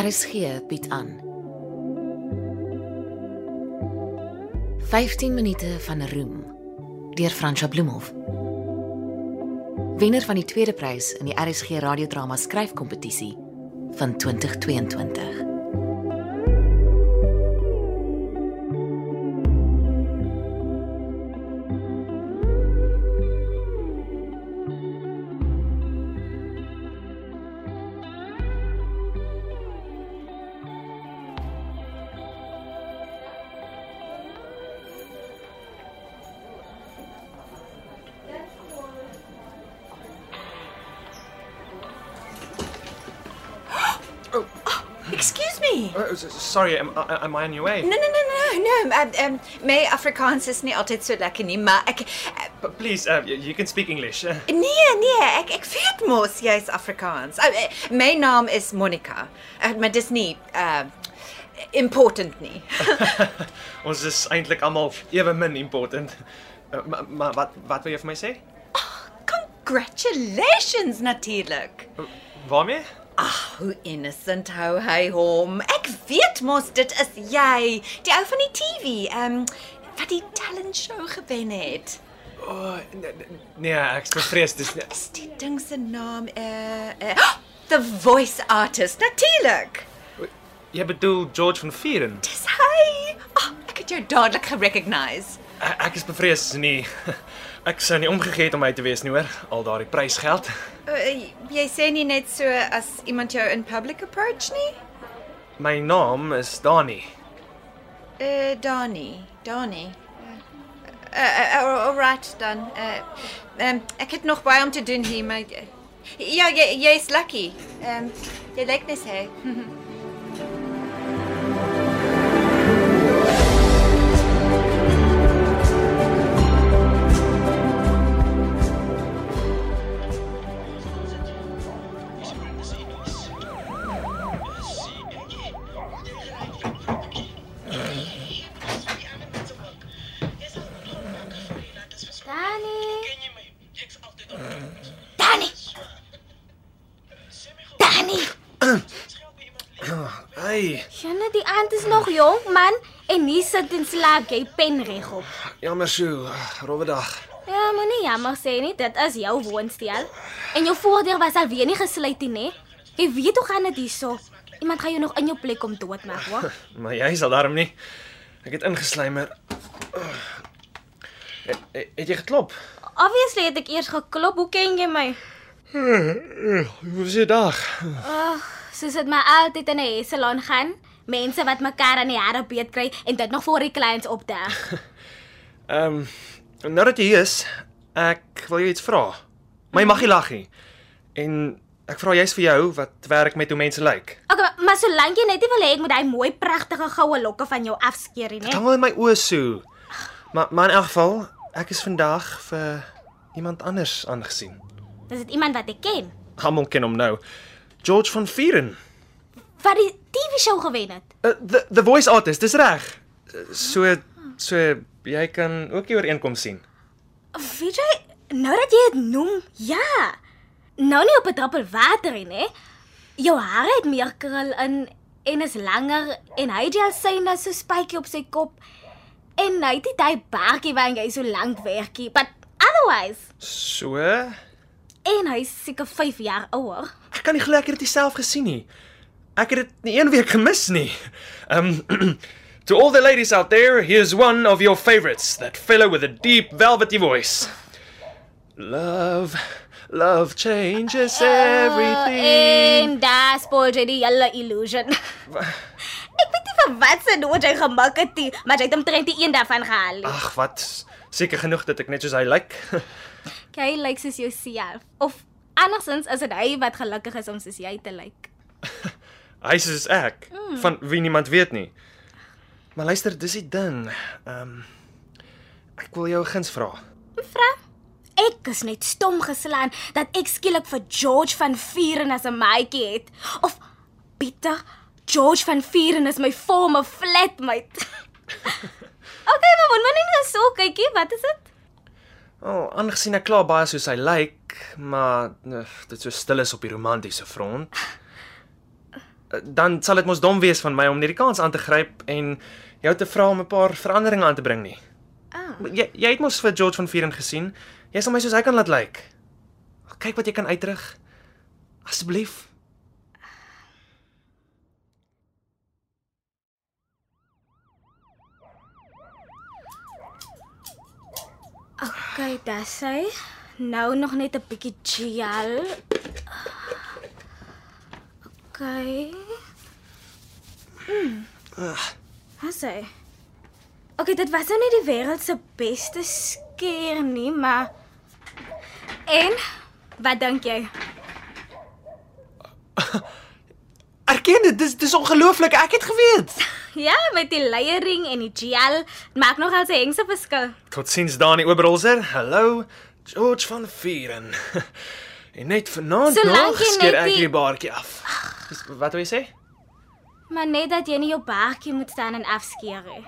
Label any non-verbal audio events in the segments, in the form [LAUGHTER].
RSG bied aan 15 minute van roem deur Francha Bloemhof. Wenner van die tweede prys in die RSG radiodrama skryfkompetisie van 2022. Sorry, am, I- am I on your way? No, no, no, no, no. Um, um, my Afrikaans is nie altyd so lekker nie, maar ek uh, But please, uh, you can speak English. Uh, [LAUGHS] nee, nee, ek ek weet mos jy's Afrikaans. Uh, uh, my naam is Monica. Uh, maar dis nie uh important nie. [LAUGHS] [LAUGHS] ons is eintlik almal ewe min important. Uh, maar ma, wat wat wil jy vir my sê? Congratulations natuurlik. Waarmee? Ag, hoe innocent hou hy hom. Ek weet mos dit is jy, die ou van die TV, ehm um, wat die talent show gewen het. O, oh, nee, nee, ek is bevrees dis nie. Is die ding se naam eh uh, uh, The Voice Artist natuurlik. Jy bedoel George van Vieren? Dis hy. Oh, ek het jou dadelik gerecognise. Ek, ek is bevrees nie. [LAUGHS] Ek sou nie omgegee het om my te wees nie hoor, al daardie prysgeld. Uh, jy sê nie net so as iemand jou in public approach nie? My naam is Dani. Uh Dani, Dani. Uh, uh, uh, all right dan. Uh, um, ek het nog baie om te doen hier, maar uh, ja, jy jy's lucky. Ehm um, jy lyk net hy. [LAUGHS] Hey, Janne, die aand is nog jong, man. En nie sit en slaap jy pen regop. jammer so, rowwe dag. Ja, moenie jammer sê nie, dit is jou woonstel. En jou voordeur was alweer nie gesluit nie, hè? Jy weet hoe gaan dit hierso. Iemand gaan jou nog in jou plek om doodmaak, hoor. [LAUGHS] Maar jy sal daarom nie. Ek het ingeslymer. Het, het, het jy geklop? Obviously het ek eers geklop. Hoe ken jy my? Hoe was jou dag? Soos dit maar altyd in 'n salon gaan. Mense wat mekaar aan die hare beet kry en dit nog voor die kliënte opdag. [LAUGHS] Ehm, um, nou dat jy hier is, ek wil jou iets vra. My mag nie lag nie. En ek vra juist vir jou wat werk met hoe mense lyk. Okay, maar, maar solank jy net nie wil hê ek moet daai mooi pragtige goue lokke van jou afskeer nie. Dit hang in my oë so. Maar maar in elk geval, ek is vandag vir iemand anders aangesien. Dis dit iemand wat ek ken. Almal ken hom nou. George van Vieren. Wat die TV-show gewen het. Uh, the the voice artist, dis reg. Uh, So so jy kan ook die ooreenkoms sien. Weet jy, nou dat jy dit noem, ja. Nou nie op 'n druppel water nie, hè? Jou hare het meer krul in en is langer en hy het al syne so spykie op sy kop. En hy het nie daai baartjie waar hy so lank werkie, but otherwise So, en hy's seker 5 jaar ouer. ek kan nie glo ek het dit self gesien nie. Ek het dit nie een week gemis nie. Um [CLEARS THROAT] To all the ladies out there, here's one of your favorites, that fellow with a deep velvety voice. Love, love changes everything. En daar spoil jy die hele illusion. [SIGHS] ek weet nie vir wat se nood hy gemaak het nie, maar jy het omtrent die een daarvan gehaal. Ag, wat Seker genoeg dat ek net soos hy lyk. [LAUGHS] Jy lyk soos jouself. Of andersins is dit hy wat gelukkig is om soos jy te lyk. [LAUGHS] hy is soos ek, van wie niemand weet nie. Maar luister, dis die ding. Ehm um, ek wil jou guns vra. Vra. Ek is net stom geslaan dat ek skielik vir George van Vieren as 'n maatjie het. Of Pieter, George van Vieren is my former flatmate. [LAUGHS] [LAUGHS] okay, maar wanneer nie nou so kykie, wat is dit? O, oh, aangesien ek klaar baie soos hy lyk, maar uh, dit so stil is op die romantiese front. eh, Dan sal dit mos dom wees van my om net die kans aan te gryp en jou te vra om 'n paar veranderinge aan te bring nie. Ah. Jy jy het mos vir George van Vieren gesien. Jy sal my soos hy kan laat lyk. Kyk wat jy kan uitrig. Asseblief. Okay, dis hy. Nou nog net 'n bietjie gel. Okay. Mm. Haai. Okay, dit was nou nie die wêreld se beste skeer nie, maar En wat dink jy? [LAUGHS] Erken dit, dis dis ongelooflik. Ek het geweet. Ja, met die leiering en die gel maak nogal 'n hengse verskil. Totsiens Dani Oberholzer. Hallo, George van Vieren. [LAUGHS] En net vanaand nog skeer ek die- baartjie af. Dis, wat wil jy sê? Maar net dat jy nie jou baartjie moet staan en afskeer nie.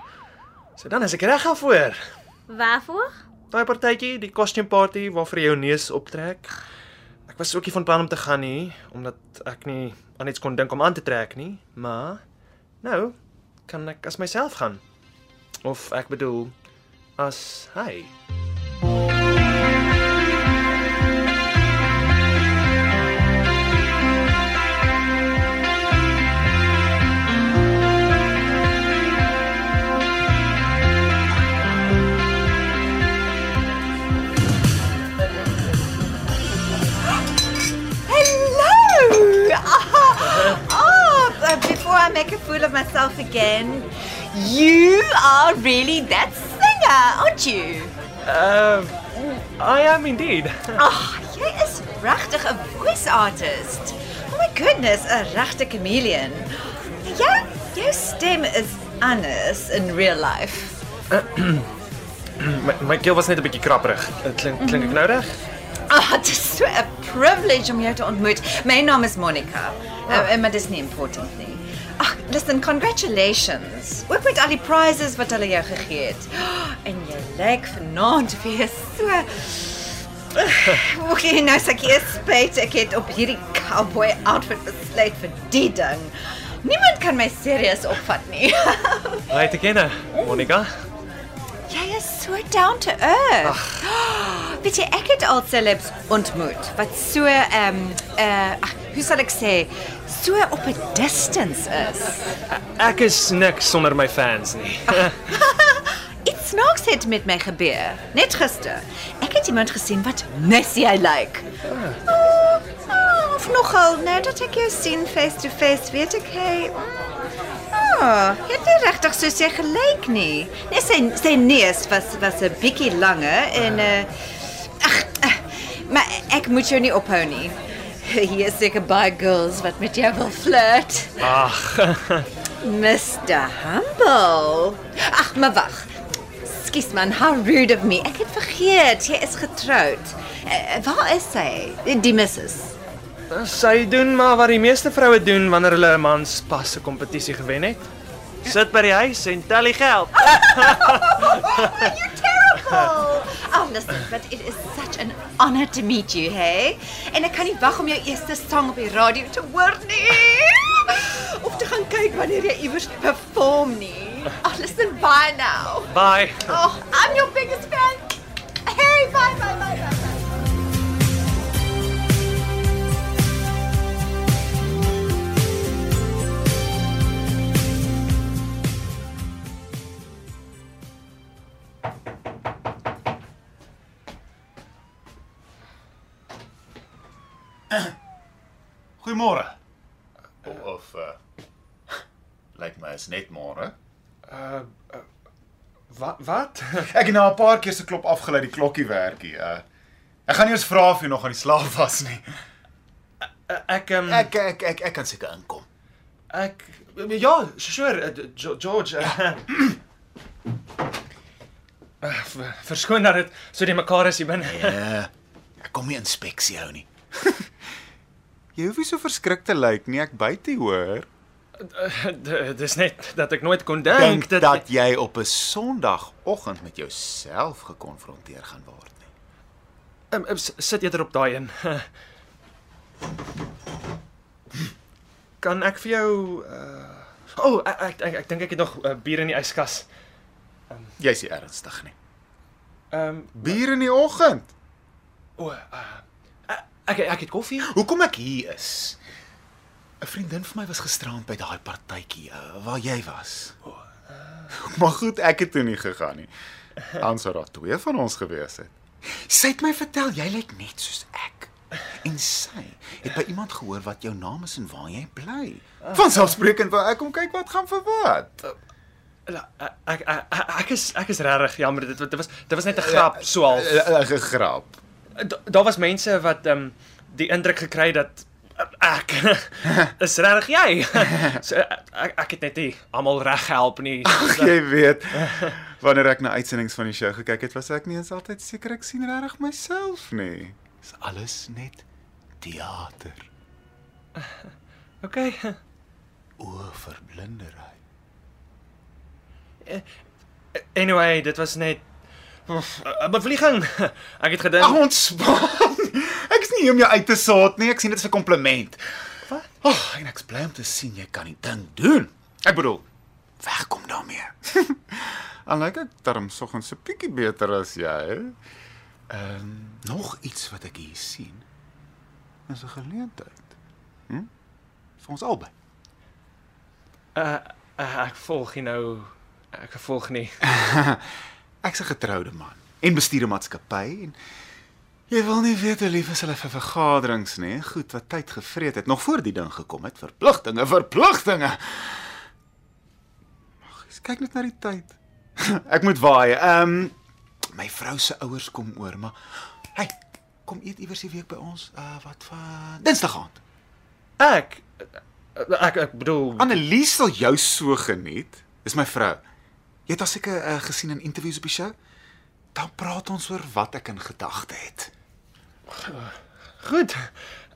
So dan is ek reg daarvoor. Waarvoor? Daai partytjie, die costume party waarvoor jy jou neus optrek. Ek was ook nie van plan om te gaan nie, omdat ek nie aan iets kon dink om aan te trek nie, maar nou kan ek as myself gaan. Of ek bedoel as hy. I make a fool of myself again, you are really that singer, aren't you? Uh I am indeed. Ag, [LAUGHS] jy is regtig 'n voice artist. Oh my goodness, 'n regte chameleon. Jou jou stem is anders in real life. [CLEARS THROAT] My, my keel was net 'n bietjie krapperig. Klink klink ek nou reg? Ah, dit is so 'n privilege om jou te ontmoet. My naam is Monica. Uh, maar dis nie important nie. Listen, congratulations. Ook met al die prizes wat hulle jou gegee het. [GASPS] En jy lyk vanaand weer so [SIGHS] Okay, nou sê ek eers spyt ek het op hierdie cowboy outfit besluit vir die ding. Niemand kan my serieus opvat nie. [LAUGHS] Te kenne, Monica. Jy is so down to earth. [GASPS] Weet jy, ek het al celebs ontmoet wat so ehm um, uh ag, hoe sal ek sê, so op 'n distance is. Ek is niks sonder my fans nie. [LAUGHS] [LAUGHS] Iets snaaks het met my gebeur. Net gister. Ek het iemand gesien wat net jy lyk. Oh, oh, of nogal, nou dat ek jou sien face to face, weet ek hy Oh, jy het nie regtig soos jy gelyk nie. Nee, sy sy neus was was 'n bietjie langer en uh ag, uh, maar ek moet jou nie ophou nie. Hier is seker baie girls wat met jou wil flirt. Ag, Mr. Humble. Ag, maar wag. Skus man, how rude of me. Ek het vergeet jy is getroud. Uh, waar is sy? Die missus. sy doen maar wat die meeste vroue doen wanneer hulle 'n man se pas 'n kompetisie gewen het. Sit by die huis en tel die geld. You terrible. Oh, listen, but it is such an honor to meet you, hey? En ek kan nie wag om jou eerste sang op die radio te hoor nie. Of te gaan kyk wanneer jy iewers perform nie. Oh, listen, bye now. Bye. Oh, I'm your biggest fan. Hey, bye, bye, bye, bye. Wat? [LAUGHS] Ek het nou 'n paar keer se klop afgelei die klokkie werkie. Uh ek gaan nie eens vra of jy nog aan die slaap was nie. Ek um, Ek ek ek ek kan seker inkom. ek ja, sure, Jo- George. [CLEARS THROAT] Uh, ver- verskoon dat dit so die mekaar is hier binne. Ja. Ek kom nie inspeksie hou nie. [LAUGHS] jy hoef nie so verskrik te lyk nie, ek byt jy hoor. D- [LAUGHS] Dis net dat ek nooit kon dink Dink dat jy op 'n Sondagoggend met jouself gekonfronteer gaan word nie. um, um, sit eerder op daai een. [LAUGHS] Kan ek vir jou uh O, oh, ek ek ek, ek dink ek het nog uh, bier in die yskas. Jy's nie ernstig nie. Ehm um, Bier in die oggend. o, uh, ek ek het koffie. Hoekom ek hier is? 'n Vriendin van my was gisterand by daai partytjie uh, waar jy was. Maar goed, ek het toe nie gegaan nie. Anders sou daar twee van ons gewees het. Sy het my vertel jy lyk net soos ek. En sy het by iemand gehoor wat jou naam is en waar jy bly. Vanselfsprekend wou ek kom kyk wat gaan vir wat. La- Ek ek ek, ek is ek is regtig jammer dit, dit was dit was net 'n grap so half. Eh, eh, 'n Grap. Da- Daar was mense wat ehm um, die indruk gekry dat uh, ek [LAUGHS] is regtig jy. [LAUGHS] so, ek ek het net nie almal reg gehelp nie. Jy weet, [LAUGHS] wanneer ek na uitsendings van die show gekyk het, was ek nie eens altyd seker ek sien regtig myself nie. Dis alles net teater. Okay. O, verblindery. Anyway, dit was net 'n bevlieging. Ek het gedink Ag ontspan. Ek nie om jou uit te saad nie, ek sien dit as 'n kompliment. Wat? Ag, oh, en ek's bly om te sien jy kan die ding doen. Ek bedoel, wegkom daarmee. [LAUGHS] Al lyk ek darm soggens 'n bietjie beter as jy. Ehm, um, nog iets wat ek hier sien. Is 'n geleentheid. Hm? Vir ons albei. uh, uh, ek volg nie nou ek volg nie. [LAUGHS] Ek's 'n getroude man en bestuur 'n maatskappy en jy wil nie weet hoe lief is hulle vir vergaderings nie. Goed wat tyd gevreet het nog voor die ding gekom het. Verpligtinge, verpligtinge. Ag, eens kyk net na die tyd. [LAUGHS] Ek moet waai. Ehm um, my vrou se ouers kom oor, maar hey, kom eet iewers die week by ons. Uh wat van Dinsdag aand. Ek ek ek bedoel Annelies sal jou so geniet. Dis my vrou. Jy het haar seker uh, gesien in interviews op die show. Dan praat ons oor wat ek in gedagte het. Goed.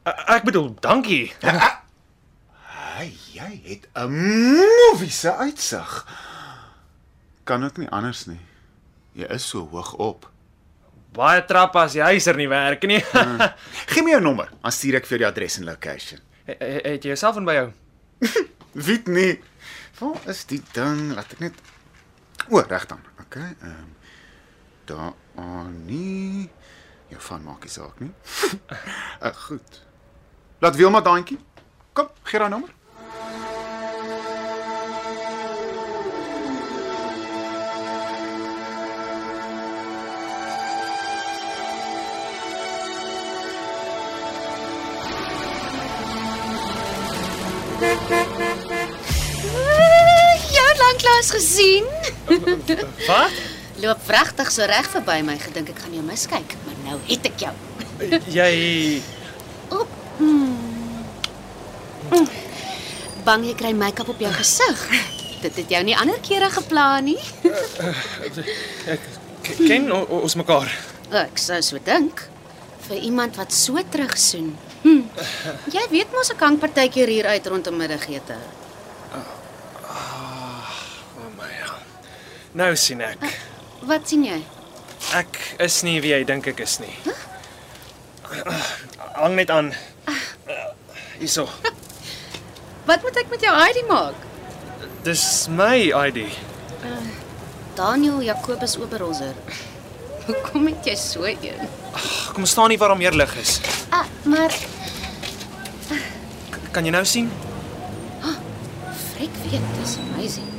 Uh, ek bedoel dankie. Hey, jy het 'n movie se uitsig. Kan ook nie anders nie. Jy is so hoog op. Baie trappe as die huiser nie werk nie. [LAUGHS] Gee my jou nommer, dan stuur ek vir jou die adres en location. Het het jy jouself in by jou? [LAUGHS] Weet nie. Waar is die ding? Laat ek net O, reg dan. Okay. Ehm um, daar aan nie. Jou van maak nie saak nie. uh, [LAUGHS] goed. Laat Wilma daantjie. Kom, gee haar nommer. Het lanklaas gesien. Wat? Loop wragtig so reg verby my, gedink ek gaan jou miskyk, het ek jou. Jy Bang jy kry make-up op jou gesig. Dit het jou nie ander kere geplan nie. k- ken o, o, ons mekaar. Ek sou so dink vir iemand wat so terugsoen. Hm. Jy weet mos ek hang partykeer hier uit rondom middagete. O my hel. Nou sien ek. Wat sien jy? Ek is nie wie jy dink ek is nie. Hang net aan. Hierso. Wat moet ek met jou ID maak? Dis my ID. Daniel Jacobus Oberholzer. Hoekom het jy so een? Kom staan nie waar daar meer lig is. Ah, maar K- Kan jy nou sien? Frik weet, dis amazing.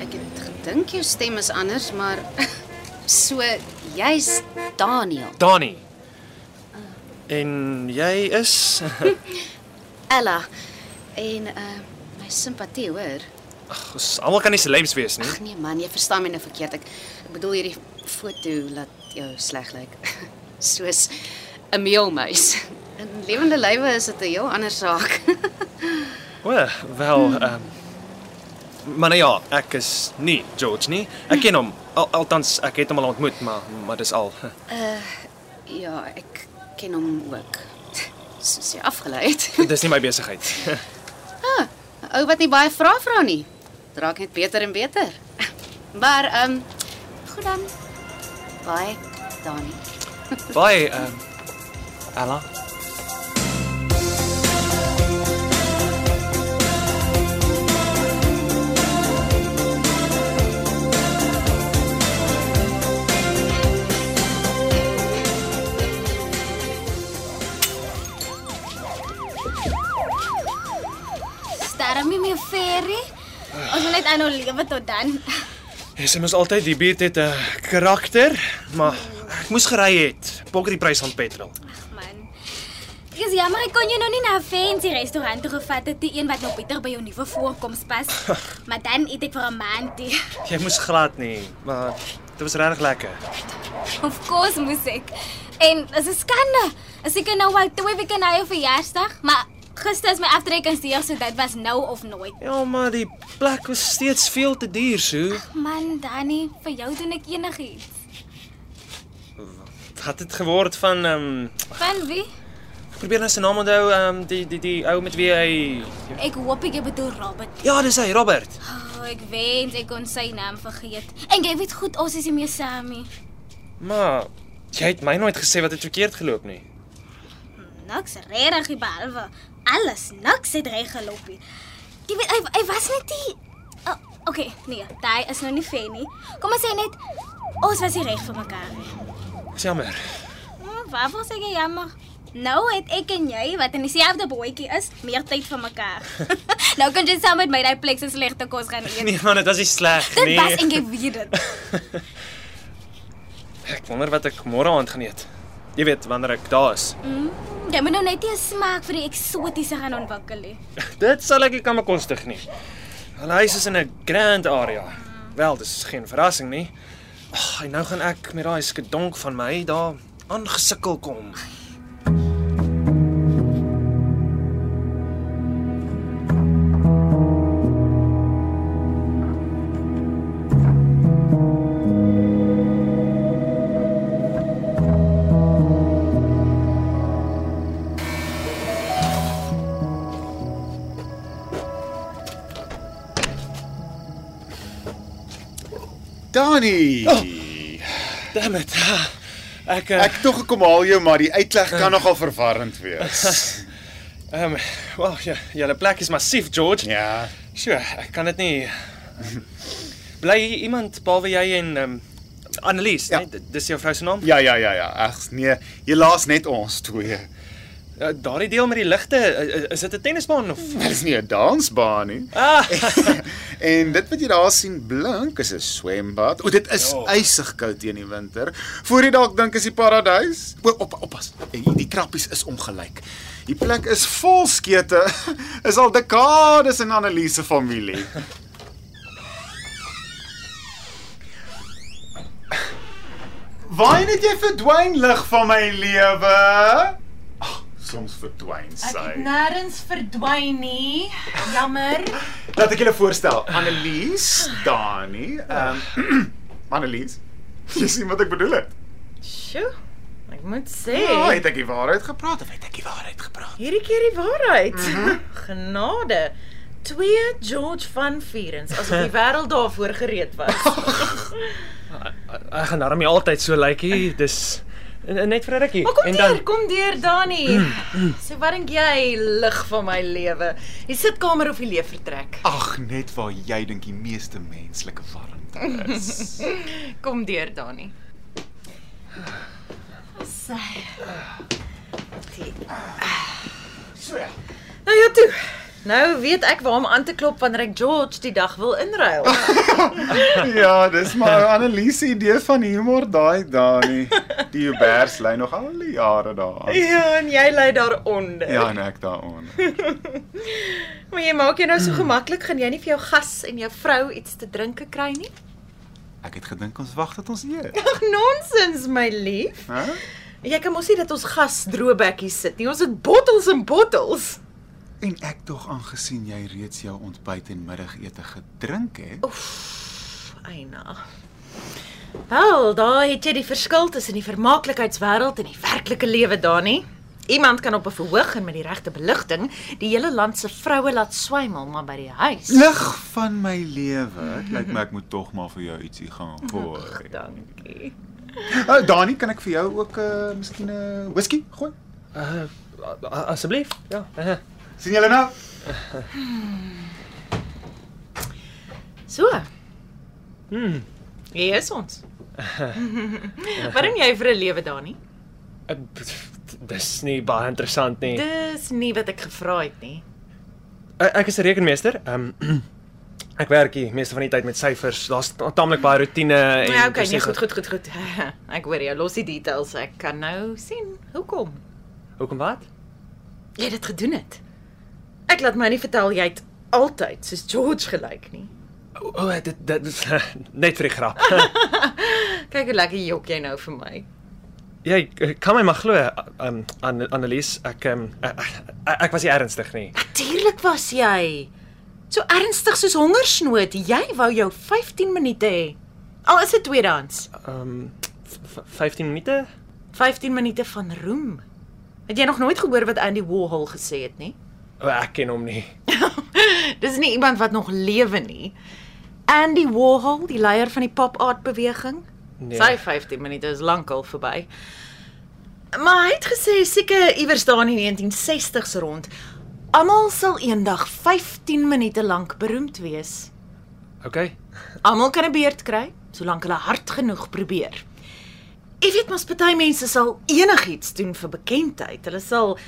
Ek het gedink jou stem is anders, maar so jy's Daniel. Dani. En jy is [LAUGHS] Ella. En uh my simpatie, hoor. Ons almal kan nie selems wees nie. Ag nee man, jy verstaan my nou verkeerd. Ek, ek bedoel hierdie foto laat jou sleg lyk. [LAUGHS] Soos 'n meelmuis. In lewende lywe is dit 'n heel ander saak. [LAUGHS] O, wel, ehm um, Maar nou ja, ek is nie George nie. Ek ken hom. Al, althans, ek het hom al ontmoet, maar maar dis al. ja, ek ken hom ook. Soos jy afgelei het. [LAUGHS] Dis nie my besigheid. 'n [LAUGHS] Ou wat nie baie vra vra nie. Dit raak net beter en beter. Maar ehm um, goed dan. Bye, Dani. Bye, ehm um, Ella. Ons moet net aanhou lewe tot dan. Jy sê mos altyd die beat het 'n karakter, maar ek moes gery het. Pokker die prys van petrol. Man. Ek is jammer ek kon jou nog nie na 'n fancy restaurant toe gevat het, die een wat nou beter by jou nuwe voorkoms pas. [LAUGHS] maar dan eet ek vir 'n maand. die. Jy moes glad nie, maar dit was regtig lekker. Of course moes ek. En dis 'n skande. As ek nou al twee weke na jou verjaarsdag, maar gister is my aftrekkingsdag, so dit was nou of nooit. Ja, maar die plek was steeds veel te duur, so. Man, Danny, vir jou doen ek enigiets. Wat het geword van ehm um, Van wie? ek probeer nou sy naam onthou, ehm um, die die die ou met wie hy Ek hoop ek jy bedoel Robert. Ja, dis hy, Robert. Oh, ek wens ek kon sy naam vergeet. En jy weet goed ons is nie meer saam nie. Maar jy het my nooit gesê wat het verkeerd geloop nie. Niks regtig behalwe alles niks het reg geloop nie. Jy weet hy hy was net die oh, Okay, nee, daai is nou nie fair nie. Kom ons sê net ons was nie reg vir mekaar nie. Dis jammer. Hm, Waarvoor sê jy jammer? Nou het ek en jy wat in dieselfde bootjie is, meer tyd vir mekaar. [LAUGHS] nou kan jy saam met my daai plek se slegte kos gaan eet. Nee man, dit was nie sleg Dit nie. was en jy weet dit. [LAUGHS] Ek wonder wat ek môre aand gaan eet. Jy weet wanneer ek daar is. Jy moet nou net nie 'n smaak vir die eksotiese gaan ontwikkel nie. [LAUGHS] Dit sal ek nie kan bekostig nie. Hulle huis is in 'n grand area. Wel, dis geen verrassing nie. Ag, en nou gaan ek met daai skedonk van my daar aangesukkel kom. Dani. Damn it. Ek eh, Ek tog gekom haal jou, maar die uitleg kan nogal verwarrend wees. [LAUGHS] ehm um, wel, ja, julle plek is massief, George. Ja. Sjoe, ek kan dit nie Bly iemand behalwe jy en ehm um, Annelies, Ja. ja. nee, dis jou vrou se naam? Ja, ja, ja, ja. Ag nee, jy laat net ons twee. Ja, daardie deel met die ligte, eh, is dit 'n tennisbaan of? [LAUGHS] Dit is nie 'n dansbaan nie. Ah, [LAUGHS] En dit wat jy daar sien blink is 'n swembad. O, dit is Ja. ysig koud teen die winter. Voor jy dalk dink is die paradys. O, op oppas. Die, die krappies is ongelyk. Die plek is vol skete. [LAUGHS] Is al dekades in Anneliese familie. Waar het jy verdwyn lig van my lewe? Soms verdwyn Ek sy. het nêrens verdwyn nie. Jammer. [LAUGHS] Laat ek julle voorstel. Annelies, Dani, ehm um, [CLEARS THROAT] Annelies. Jy sien wat ek bedoel het. Sjoe. Ek moet sê, Ja, het ek die waarheid gepraat of het ek die waarheid gepraat? hierdie keer die waarheid. [LAUGHS] Genade. Twee George van Vierens asof die wêreld daarvoor gereed was. [LAUGHS] ek gaan daarmee altyd so lyk hier. Dis net vir 'n rukkie. Maar kom deur, kom deur Dani. So wat dink jy lig van my lewe? Die sitkamer of die leefvertrek? Ag, net waar jy dink die meeste menslike warmte is. [LAUGHS] Kom deur Dani. Sy. So ja. Nou ja toe. Nou weet ek waar om aan te klop wanneer ek George die dag wil inruil. [LAUGHS] Ja, dis maar Annelies se idee van humor daai Dani. Die Ubers lê nog al die jare daar. Ja, en jy lê daaronder. Ja, en ek daaronder. [LAUGHS] Maar jy maak jou nou so gemaklik, gaan jy nie vir jou gas en jou vrou iets te drinke kry nie? Ek het gedink ons wag tot ons eet. Ag nonsens, my lief. Hæ? Jy kan mos nie dat ons gas droëbekkies sit nie. Ons het bottels en bottels. En ek tog aangesien jy reeds jou ontbyt en middagete gedrink het. Eina. Wel, daar het jy die verskil tussen die vermaaklikheidswêreld en die werklike lewe, Dani. Iemand kan op 'n verhoog en met die regte beligting die hele land se vroue laat swymel, maar by die huis. Lig van my lewe. Lyk my ek moet tog maar vir jou ietsie gaan gooi. Dankie. Uh, Dani, kan ek vir jou ook 'n uh, miskien 'n uh, whisky gooi? Uh, asseblief. Ja. Uh, sien julle nou? [LAUGHS] So, hmm. hier is ons. [LAUGHS] Doen jy vir 'n lewe, Dani? Uh, dis nie baie interessant nie. Dis nie wat ek gevra het nie. Uh, ek is 'n rekenmeester. Ehm um, [CLEARS THROAT] ek werk hier meeste van die tyd met syfers. Daar's taamlik baie rotine en Ja, okay, nee, goed, goed, goed, goed. [LAUGHS] Ek hoor jou, los die details. Ek kan nou sien. Hoekom? Hoekom wat? Jy het dit gedoen het. Ek laat my nie vertel jy het altyd soos George gelyk nie. O, oh, dit dit is [LAUGHS] net vir die grap. [LAUGHS] Kyk hoe lekker jok jy nou vir my. Jy kan my maar glo, um, An Annelies, ek um, ek, ek, ek was nie ernstig nie. Natuurlik was jy. So ernstig soos hongersnood. Jy wou jou 15 minute hê. Al is dit tweedans. Um 15 minute? 15 minute van roem. Het jy nog nooit gehoor wat Andy Warhol gesê het nie? Ek ken hom nie. [LAUGHS] Dis nie iemand wat nog lewe nie. Andy Warhol, die leier van die pop art beweging. Nee. Sy 15 minute is lankal verby. Maar hy het gesê seker iewers daar in die 1960s rond, almal sal eendag 15 minute lank beroemd wees. Okay. Almal kan 'n beurt kry, solank hulle hard genoeg probeer. Ek weet mos party mense sal enigiets doen vir bekendheid. Hulle sal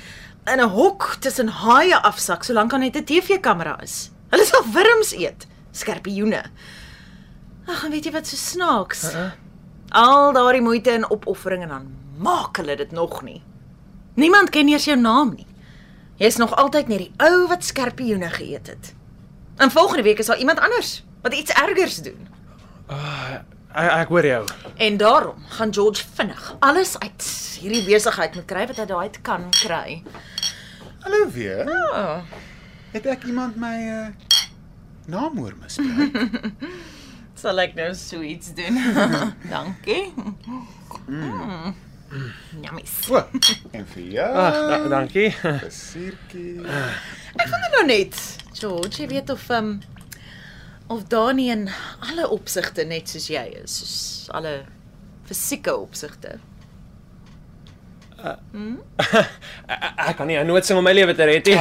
in 'n hok tussen haie afsak solank daar net 'n TV-kamera is. Hulle sal wurms eet, skorpioene. Ag, weet jy wat so snaaks? Uh -uh. Al daardie moeite en opoffering en dan maak hulle dit nog nie. Niemand ken eers jou naam nie. Jy's nog altyd net die ou wat skorpioene geëet het. En volgende week is daar iemand anders wat iets ergers doen. Ek ek hoor jou. En daarom gaan George vinnig alles uit hierdie besigheid moet kry wat hy daai kan kry. Hallo weer. Oh, Het ek iemand my uh, naam hoor misbruik? [LAUGHS] sal ek nou so iets doen? [LAUGHS] Dankie. Mm. Yummies. O, en vir jou. Ag, da dankie. 'n Siertjie. Ek wonder nou net, George, jy weet of um of Dani in alle opsigte net soos jy is, soos alle fisieke opsigte. Ek, [LAUGHS] ek kan nie nooit sing om my lewe te red nie.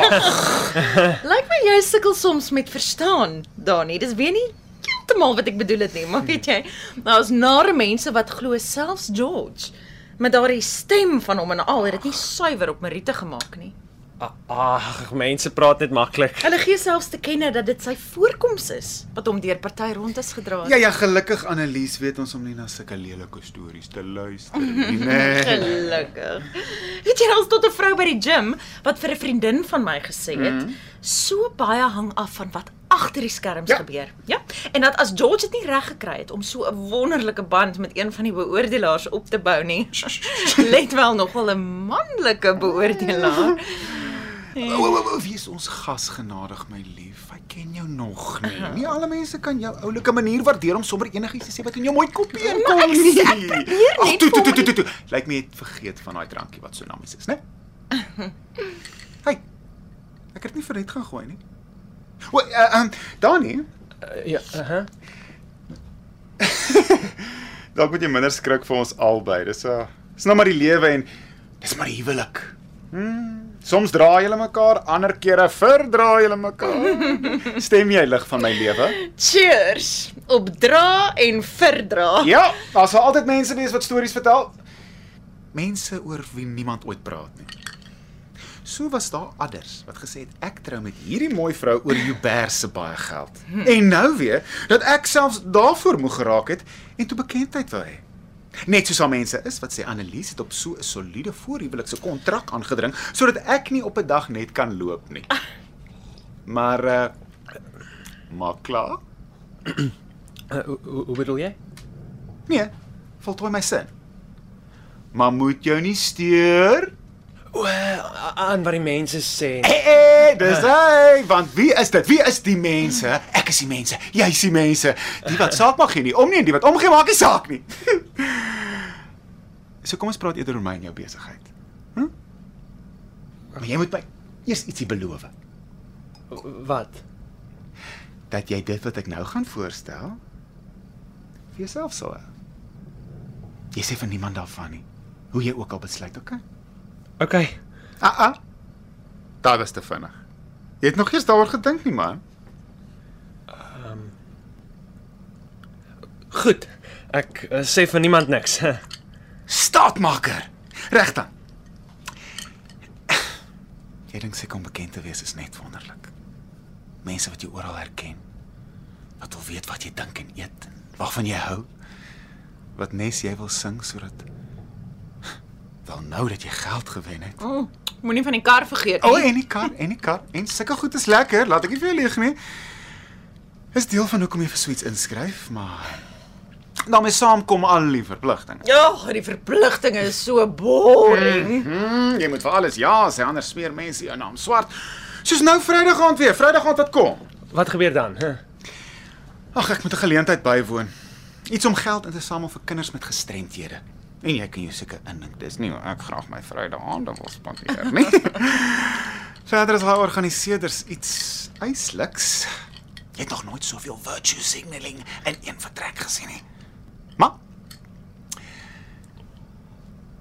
[LAUGHS] Lyk my jy sukkel soms met verstaan, Dani. Dis weer nie heeltemal wat ek bedoel het nie, maar weet jy, daar's nare mense wat glo selfs George met daardie stem van hom en al het dit nie suiwer op Marite gemaak nie. Ag, mense praat net maklik. Hulle gee selfs te kenne dat dit sy voorkoms is wat hom deur party rondes gedra het. Ja ja, gelukkig Annelies weet ons om nie na sulke lelike stories te luister nie. [LAUGHS] Nee. Gelukkig. Weet jy, daar's tot 'n vrou by die gim wat vir 'n vriendin van my gesê het, mm. so baie hang af van wat agter die skerms Ja. ja. gebeur. Ja. En dat as George dit nie reg gekry het om so 'n wonderlike band met een van die beoordelaars op te bou nie. [LAUGHS] Let wel nogal 'n manlike beoordelaar. [LAUGHS] O, o, o, wie is ons gas genadig my lief? Ek ken jou nog nie. Nie alle mense kan jou oulike manier waardeer om sommer enigiets te sê wat in jou mooi koppie inkom ek nie. ek probeer Ag, net toe, toe, vir toe, toe, toe. Lyk my jy het vergeet van daai drankie wat so namies is, né? [LAUGHS] Hey. Ek het nie vir net gaan gooi nie. O, uh, um, Dani, Uh, ja, uh [LAUGHS] -huh. dalk moet jy minder skrik vir ons albei. Dis 'n uh, dis nou maar die lewe en dis maar die huwelik. Hmm. Soms dra julle mekaar, ander kere verdra julle mekaar. [LAUGHS] Stem jy lig van my lewe? Cheers op dra en verdra. Ja, daar sal altyd mense wees wat stories vertel. Mense oor wie niemand ooit praat nie. So was daar adders wat gesê het ek trou met hierdie mooi vrou oor Hubert se baie geld. En nou weer dat ek selfs daarvoor moeg geraak het en toe bekendheid wou hê. Net soos al mense is wat sê Annelies het op so 'n soliede voorhuwelikse kontrak aangedring sodat ek nie op 'n dag net kan loop nie. Maar uh maar klaar? [CLEARS THROAT] Uh, hoe, hoe- bedoel jy? Nee, voltooi my sin. Maar moet jou nie steur. O, a- aan wat die mense sê. Hey, hey, dis hy, want wie is dit? Wie is die mense? Ek is die mense. Jy is die mense. Die wat [LAUGHS] saak maak gee nie. Om nie en die wat omgee maak nie saak nie. [LAUGHS] so kom ons praat eerder oor my en jou besigheid. Hm? Maar jy moet my eers ietsie beloof Wat? dat jy dit wat ek nou gaan voorstel vir jouself sal hou. Jy sê vir niemand daarvan nie. Hoe jy ook al besluit, okay? OK. Ah ah. Daar was te vinnig. Jy het nog eers daaroor gedink nie, man. Goed. Ek uh, sê vir niemand niks. [LAUGHS] Staatmaker. Reg dan. Jy dink seker om bekend te wees is net wonderlik. Mense wat jou oral herken. Wat wil weet wat jy dink en eet en waarvan jy hou. Wat nes jy wil sing sodat Wel nou dat jy geld gewen het. Oh, Moenie van die kar vergeet O, nie. oh, en die kar, en die kar. En sulke goed is lekker, laat ek nie vir jou lieg nie. Is deel van hoekom jy vir suits inskryf, maar daarmee saamkom al die verpligtinge. Ja, die verpligtinge is so boring. Hmm, jy moet vir alles ja sê, anders smeer mense jou naam swart. Soos nou Vrydag aand weer, Vrydag aand wat kom. Wat gebeur dan? Huh? Ag, ek moet 'n geleentheid bywoon. Iets om geld in te samel vir kinders met gestremthede. En jy kan jou seker indink, dis nie ek graag my Vrydag aande wil spandeer nie. [LAUGHS] Verder is daar organiseerders iets eisliks. Jy het nog nooit soveel virtue signaling in een vertrek gesien nie.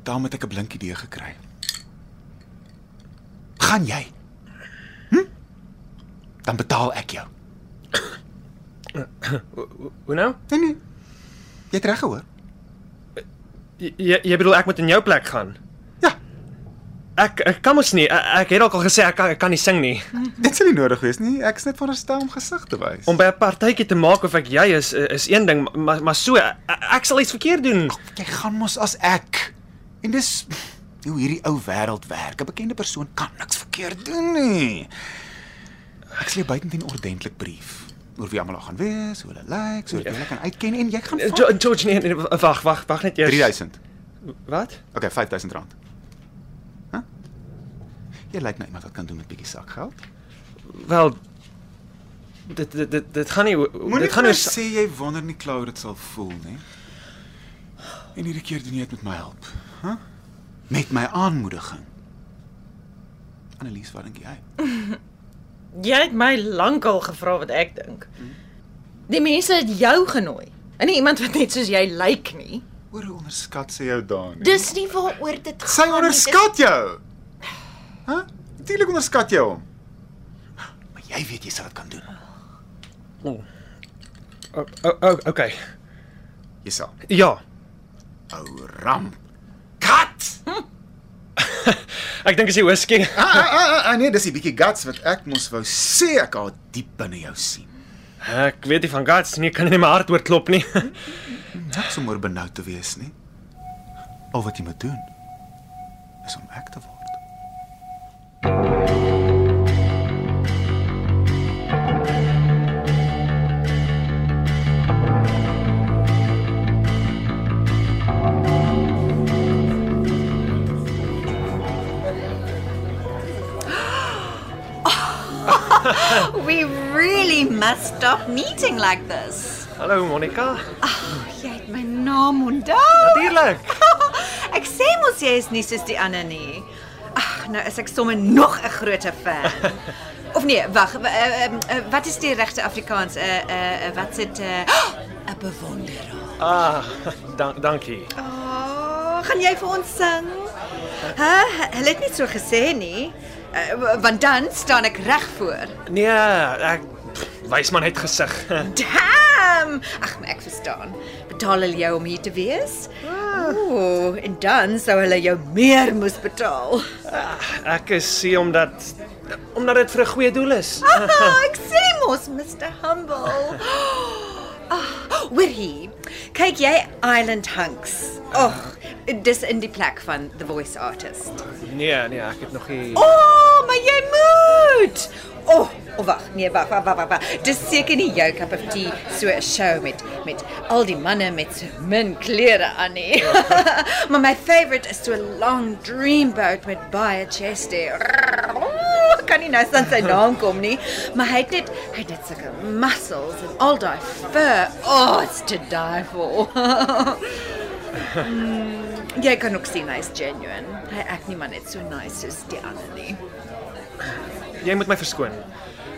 Daarom het ek 'n blink idee gekry. Gaan jy? Hm? Dan betaal ek jou. Hoe nou? Nee nee. Jy het reg gehoor. Jy jy- bedoel ek moet in jou plek gaan? Ja. Ek ek kan mos nie. Ek, ek het ook al gesê ek kan ek kan nie sing nie. Dit sal nie nodig wees nie. Ek is net veronderstel om gesig te wys. Om by 'n partytjie te maak of ek jy is is een ding, maar maar so ek, ek sal iets verkeerd doen. jy gaan mos as ek. En dis hoe hierdie ou wêreld werk. 'n Bekende persoon kan niks verkeerd doen nie. Ek sal jou buitendien ordentlik brief oor wie almal gaan wees, hoe hulle lyk, sodat jy hulle kan uitken en jy gaan Eh, Jo- George nee, nee wag wag wag net eers. 3000. Wat? Okay, 5000 rand. Hæ? Huh? Jy lyk nou iemand wat kan doen met bietjie sakgeld. Wel dit dit dit, dit gaan nie Moenie dit gaan nou sê jy wonder nie Cloud dit sal voel nie. En hierdie keer doen jy dit met my help, Huh? Met my aanmoediging. Annelies, wat dink jy? [LAUGHS] Jy het my lankal gevra wat ek dink. Die mense het jou genooi. En nie iemand wat net soos jy lyk nie. Oor hoe onderskat sy jou daar nie? Dis nie waaroor dit gaan sy nie, onderskat jou. Hæ? Huh? Natuurlik onderskat jy hom. Maar jy weet jy sal dit kan doen. O, o, o, okay. Jy sal. Ja. Ou ram. [LAUGHS] Ek dink is die whisky. Ah, ah, ah, ah, nee, dis 'n bietjie guts wat ek mos wou sê ek al diep binne jou sien. Ek weet nie van guts nie, kan nie my hart oorklop nie. Niks om oor benoud te wees nie. Al wat jy moet doen is om ek te word. We really must stop meeting like this. Hallo Monica. Jy het my naam onthou. Natuurlik. [LAUGHS] Ek sê mos jy is nie soos die ander nie. Ag, nou is ek sommer nog 'n groter fan. [LAUGHS] Of nee, wag, uh, uh, wat is die regte Afrikaans? Uh uh uh, wat sit 'n uh, [GASPS] 'n bewonderaar. Ah, [LAUGHS] dank dankie. Oh, gaan jy vir ons sing? Hæ? Hulle het nie so gesê nie. Uh, want dan staan ek reg voor. Nee, ek wys maar net gesig. [LAUGHS] Damn! Ag, ek verstaan. Betaal hulle jou om hier te wees? Ooh, en dan sou hulle jou meer moes betaal. Ek is hier omdat omdat dit vir 'n goeie doel is. Haha, [LAUGHS] ek sê mos, Mr. Humble. [GASPS] [LAUGHS] Hoor hier. Kyk jy Island Hunks. Ag, dis in die plek van The Voice Artist. Nee, nee, ek het nog nie O, oh, maar jy moet. O, oh, oh, wag, nee, wag, wag, wag, wag. Dis seker nie jou cup of tea so 'n show met met al die manne met so min klere aan nie. [LAUGHS] maar my favourite is so 'n long dreamboat met baie chesty. Kan nie nou staan sy naam kom nie, maar hy het net hy het net sulke muscles en al daai fur. Oh, it's to die for. mm, jy kan ook sien hy's genuine. Hy ek nie maar net so nice soos die ander nie. Jy moet my verskoon.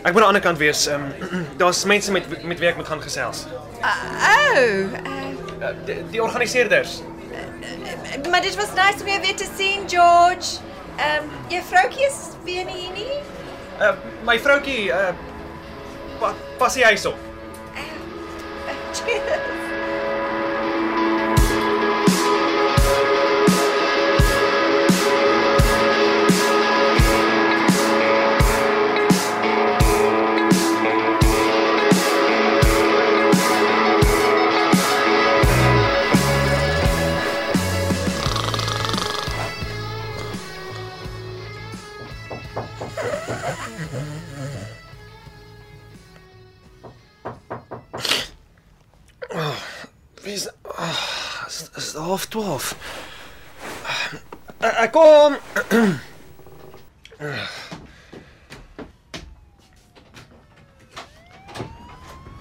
Ek moet aan die ander kant wees. Ehm um, [CLEARS THROAT] daar's mense met met wie ek moet gaan gesels. Uh, oh, uh, Uh, die, die organiseerders. maar dit was nice om jou weer te sien, George. Ehm, um, jou vroutjie is weer nie hier nie. Uh my vroutjie uh pa, pas die huis op. 12. Uh, ek kom.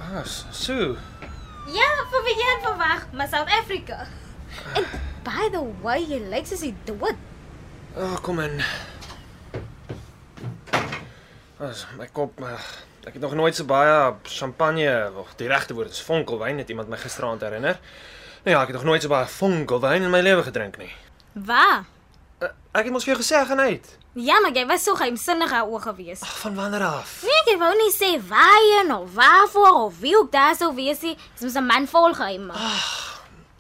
Ah, so. Ja, vir jy het verwag, maar South Africa. En by the way, jy lyk soos jy dood. Oh, kom in. As my kop maar ek het nog nooit so baie champagne of die regte woord is vonkelwyn het iemand my gisteraand herinner. Nou ja, ek het nog nooit so baie vonkelwyn in my lewe gedrink nie. Waar? Uh, ek het mos vir jou gesê gaan uit. Ja, maar jy was so geheimsinnig oor gewees. Ag, van wanneer af? Nee, jy wou nie sê waarheen of waarvoor of wie ook daar sou wees nie. Dis mos 'n man vol geheime.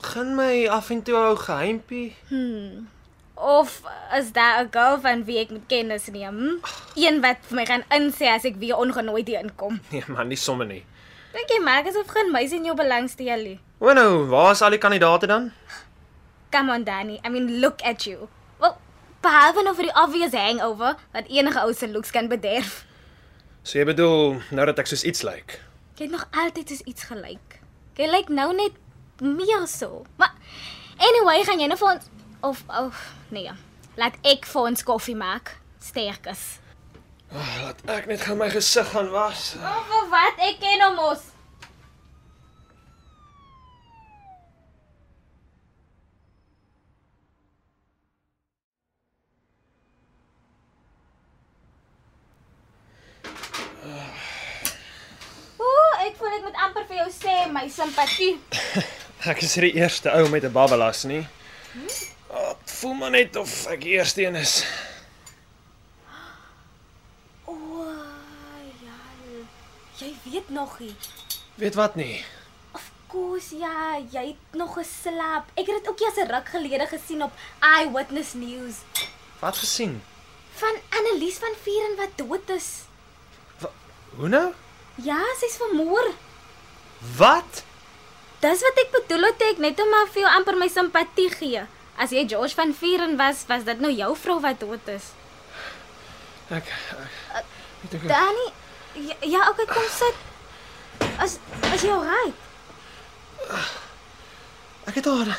Gaan my af en toe ou geheimpie. Of is daar 'n girl van wie ek moet kennis neem? Een wat vir my gaan insê as ek weer ongenooi hier inkom. Nee man, nie sommer nie. Dink jy maak asof geen meisie in jou belang stel nie? O nou, waar is al die kandidate dan? Come on Danny, I mean look at you. Well, behalwe nou vir die obvious hangover wat enige ou se looks kan bederf. So jy bedoel nou dat ek soos iets lyk. Jy het nog altyd soos iets gelyk. Jy lyk nou net meer so. Maar anyway, gaan jy nou vir ons of of nee. Laat ek vir ons koffie maak. Sterkes. Oh, laat ek net gou my gesig gaan was. Of vir wat? Ek ken hom mos. Ooh, ek voel ek moet amper vir jou sê my simpatie. [COUGHS] Ek is die eerste ou met 'n babbelas nie. Oh, voel maar net of ek die eerste een is. [GASPS] O, ja. Jy weet nog nie. Weet wat nie. Of course ja, jy het nog geslaap. Ek het dit ook eers 'n ruk gelede gesien op Eyewitness News Wat gesien? van Annelies van Vieren wat dood is. Hoe nou? Ja, sy's vermoor. Wat? Dis wat ek bedoel het ek net om maar vir jou amper my simpatie gee. As jy George van Vieren was, was dit nou jou vrou wat dood is. Ek ek weet ek Danny, ja, ja okay, kom sit. As as jy alright. ek het haar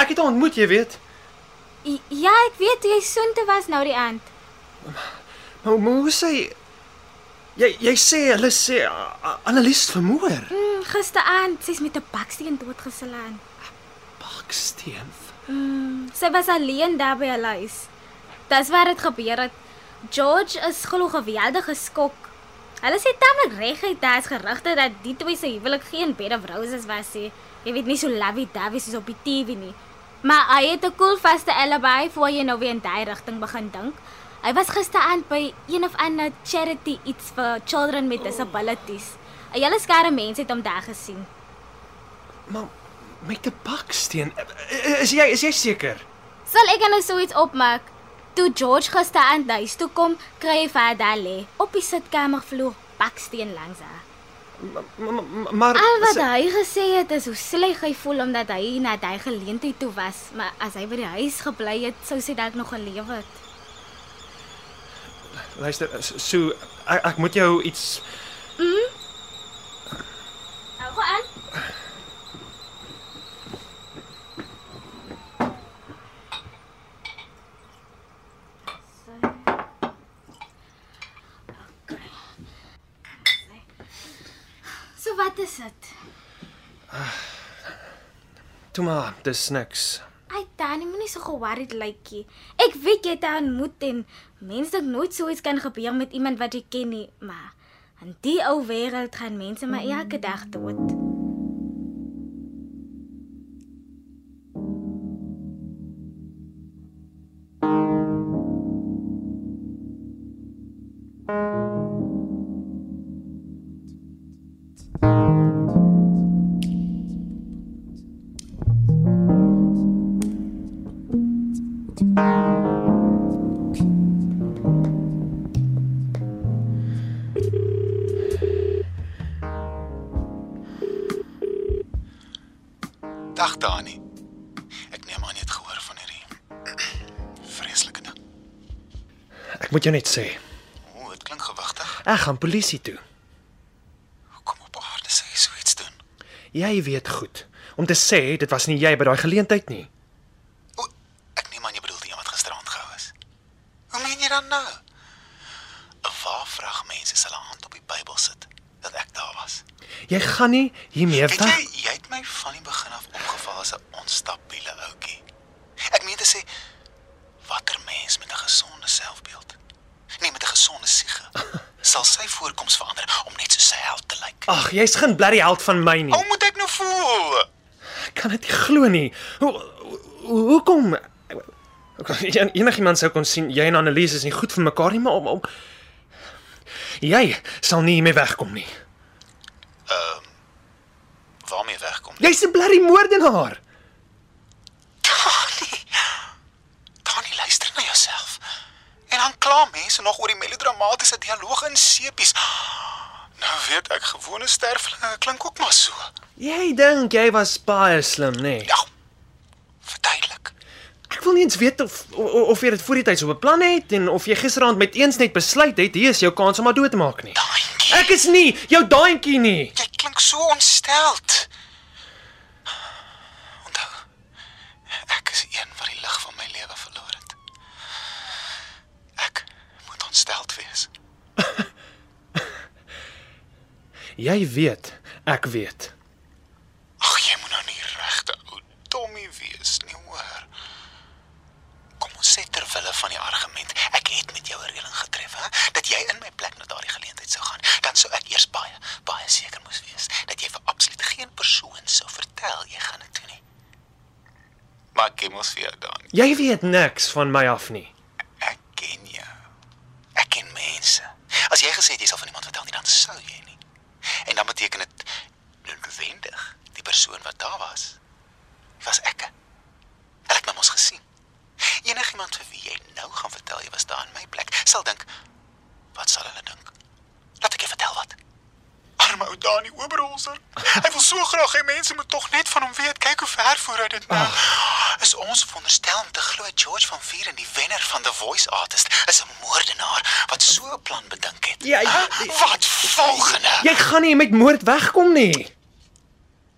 Ek het haar ontmoet, jy weet. Ja, ek weet jy soontoe was nou die aand. Maar, maar hoe sê jy jy sê hulle sê A- A- Annelies vermoor. Mm, gisteraand, sy's met 'n baksteen doodgeslaan. Baksteen. Sy was alleen daar by 'n huis. Dis waar dit gebeur het. George is glo geweldig geskok. Hulle sê tamelik reguit daar's gerugte dat die twee se huwelik geen bed of roses was nie. Jy weet nie so lovey-dovey soos op die TV nie. Maar hy het 'n cool vaste alibi voor jy nou weer in daai rigting begin dink. Hy was gisteraand by een of ander charity iets vir children with disabilities. 'n Hele skare mense het hom daar gesien. Maar met 'n baksteen. Is jy is jy seker? Sal ek nou so iets opmaak? Toe George gisteraand huis toe kom, kry hy vir daar lê op die sitkamervloer baksteen langs haar. M- m- Maar Al wat hy gesê het is hoe sleg hy voel omdat hy na daai geleentheid toe was, maar as hy by die huis gebly het, sou sy dalk nog geleef het. Luister, so ek, ek moet jou iets Nou gaan aan. So wat is dit? toe maar, dis niks. Tannie, moenie so ge-worried lykie. Ek weet jy haar ontmoet en mense dink nooit so iets kan gebeur met iemand wat jy ken nie, maar in die ou wêreld gaan mense maar elke dag dood. Moet jou net sê, O, dit klink gewigtig. ek gaan polisie toe. Hoekom op aarde sê jy so iets doen? Jy weet goed om te sê dit was nie jy by daai geleentheid nie. O, ek neem aan jy bedoel die een wat gisterand gehou is. Hoe meen jy dan nou? 'n Waar vrag mense hulle hand op die Bybel sit dat ek daar was? Jy gaan nie hiermee weg. jy jy het my van die begin af opgeval as 'n onstabiele ouetjie. Ek meen te sê watter mens met 'n gesonde selfbeeld, nee met 'n gesonde siege, sal sy voorkoms verander om net so sy held te lyk. Ag, jy's geen blerrie held van my nie. Hoe moet ek nou voel? Ek kan dit nie glo nie. Hoe hoe- hoekom En- Enigiemand sou kon sien jy en Annelies is nie goed vir mekaar nie, maar om, om jy sal nie hiermee wegkom nie. Waarmee wegkom? Jy's 'n blerrie moordenaar. En dan kla mense nog oor die melodramatiese dialoog in sepies. Weet ek gewone sterflinge klink ook maar so. Jy dink jy was baie slim, nê? Nee. Ja. Verduidelik. Ek wil nie eens weet of of, of jy dit voor die tyd so beplan het en of jy gisteraand met eens net besluit het hier is jou kans om haar dood te maak nie. Daantjie. Ek is nie jou daantjie nie. Jy klink so ontsteld. Onthou. Ek is een wat die lig van my lewe verloor het. Ek moet ontsteld wees. Jy weet, ek weet. Ag, jy moet nou nie regte ou dommie wees nie, hoor. Kom ons sê ter wille van die argument, ek het met jou 'n reëling getref, hè, dat jy in my plek na daardie geleentheid sou gaan. Dan sou ek eers baie, baie seker moes wees dat jy vir absoluut geen persoon sou vertel jy gaan dit doen nie. Maar ek mos vir jou dan. Jy weet niks van my af nie. Ek ken jou. Ek ken mense. As jy gesê het jy sal van iemand vertel nie, dan sou jy nie. En dan beteken dit noodwendig die persoon wat daar was was ek. Het my mos gesien. Enigiemand vir wie jy nou gaan vertel jy was daar in my plek, sal dink wat sal hulle dink? Laat ek jou vertel wat. Arme ou Dani Oberholzer. Hy wil so graag hê mense moet tog net van hom weet. Kyk hoe ver voor hy dit nou. Is ons veronderstel om te glo George van Vieren, die wenner van The Voice Artist, is 'n moordenaar wat so 'n plan bedink het. Jy Wat volgende? jy gaan nie met moord wegkom nie.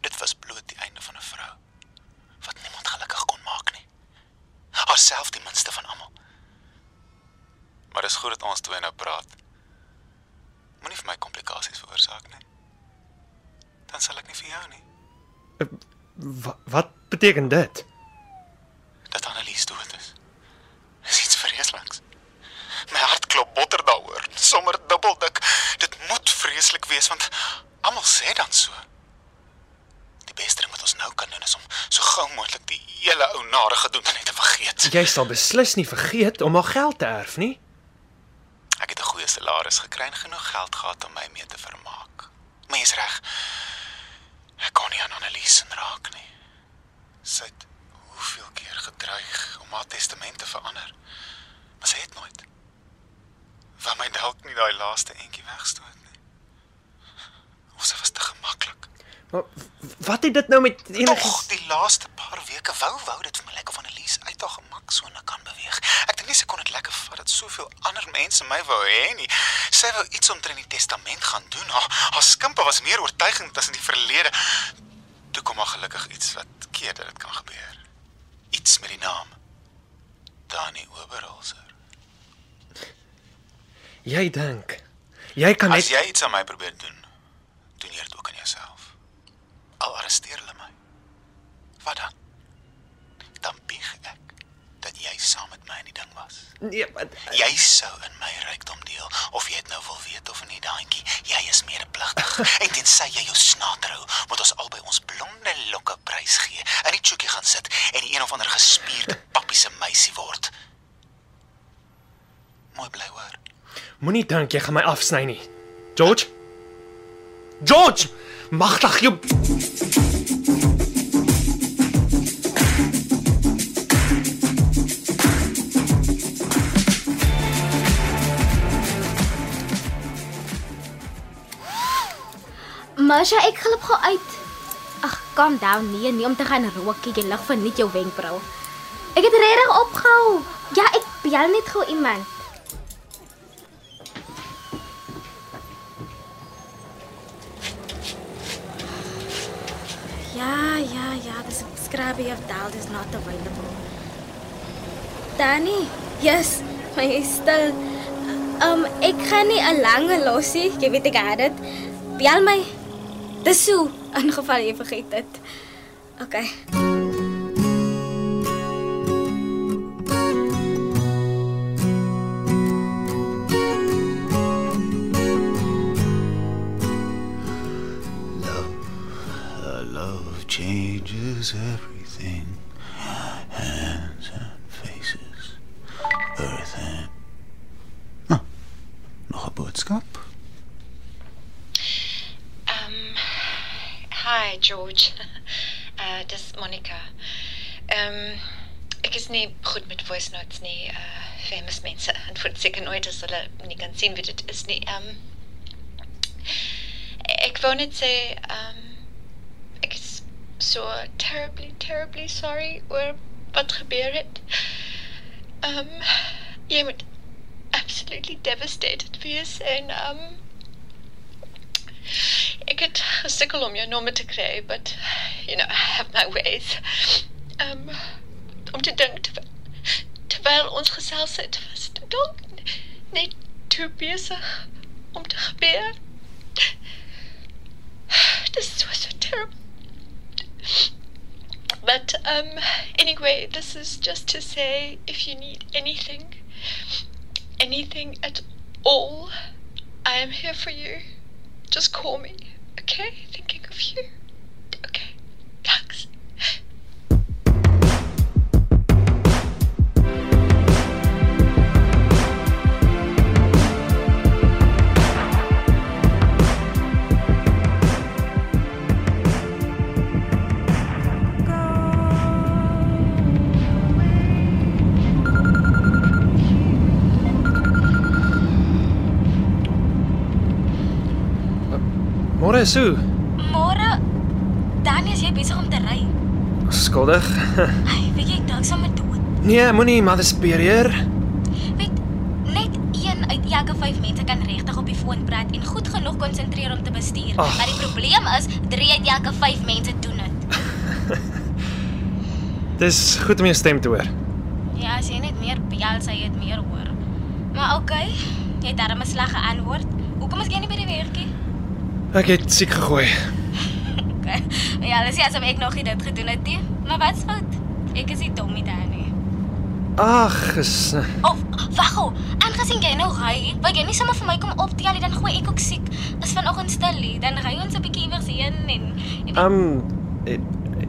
Dit was bloot die einde van 'n vrou wat niemand gelukkig kon maak nie. Haarself die minste van almal. Maar dis goed dat ons twee nou praat. Moenie vir my komplikasies veroorsaak nie. Dan sal ek nie vir jou nie. Wat, wat beteken dit? Dat Annelies dood is. Dis iets vreesliks. My hart klop botter daaroor, sommer dubbeldik. Dit moet vreeslik wees want almal sê dan so. Die beste ding wat ons nou kan doen is om so gou moontlik die hele ou nare gedoen net te vergeet. Jy sal beslis nie vergeet om haar geld te erf nie. Ek het 'n goeie salaris gekry en genoeg geld gehad om my mee te vermaak. Maar jy's reg. Ek kon nie aan Annelies raak nie. Sy het hoeveel keer gedreig om haar testament te verander. Maar sy het nooit. Wou my dalk nie daai laaste entjie wegstoot nie. Sy was te gemaklik. Maar wat het dit nou met Tog, enigiets die laaste paar weke wou wou dit vir my lyk of Annelies uit haar gemaksone kan beweeg. Ek dink nie sy kon dit lekker vat dat soveel ander mense my wou hê nie. Sy wou iets omtrent die testament gaan doen. Haar, haar skimpe was meer oortuigend as in die verlede. Toe kom maar gelukkig iets wat keer dat dit kan gebeur. Iets met die naam Dani Oberholzer. jy dink? Jy kan As net jy iets aan my probeer doen, doen jy dit ook aan jouself. Al arresteer hulle my. Wat dan? Dan bieg ek dat jy saam met my in die ding was. Nee, maar- Jy sou in my rykdom deel of jy dit nou wil weet of nie, daantjie. Jy is medepligtig. [LAUGHS] en tensy jy jou snater hou, moet ons albei ons blonde lokke prys gee. In die chookie gaan sit en die een of ander gespierde [LAUGHS] pappie se meisie word. Mooi bly hoor. moenie dink jy gaan my afsny nie. George? George! Magtig jou Masha, ek glip gou uit. Ag, calm down. Nee, nie om te gaan rook, jy lig verniet jou wenkbrau. Ek het regtig opgehou. Ja, ek bel net gou iemand. Ja, ja, ja, dis Scrabby of Dal is not available. Danny, yes, my is still Um, ek gaan nie 'n lange losie, jy weet het dit. Bel my. Dis so, in geval jy vergeet dit. OK. Is nie goed met voice notes nie. Uh famous mense [LAUGHS] antwoord seker nooit as hulle nie kan sien wie dit is nie. Um ek wou net sê um ek is so terribly terribly sorry oor wat gebeur het. Um jy moet absolutely devastated wees en um Ek het gesukkel om jou nommer te kry, but you know, I have my ways. Um om te dink terwyl, terwyl ons gesels het, was dit dalk net te besig om te gebeur. This is so so terrible. But um anyway, this is just to say if you need anything anything at all, I am here for you. Just call me, okay? Thinking of you. Môre Sue. Môre. Danny, is jy besig om te ry? Skuldig. [LAUGHS] Ai, weet jy dalk sommer dood. Nee, moenie Mother Superior. Weet net een uit elke 5 mense kan regtig op die foon praat en goed genoeg konsentreer om te bestuur. Ag. Maar die probleem is 3 uit elke 5 mense doen dit. [LAUGHS] Dis goed om jou stem te hoor. Ja, as jy net meer bel, sal jy dit meer hoor. Maar okay, jy het darm 'n slag geantwoord. Hoekom is jy nie by die werkie? Ek het siek gegooi. Okay. Ja, dis nie asof ek nog nie dit gedoen het nie. Maar wat's fout? Ek is nie dom nie, Danny. Ag, is Of wag aangesien jy nou ry, wil jy nie sommer vir my kom optel nie, dan gooi ek ook siek. Is vanoggend stil nie, dan ry ons 'n bietjie iewers heen en weet, um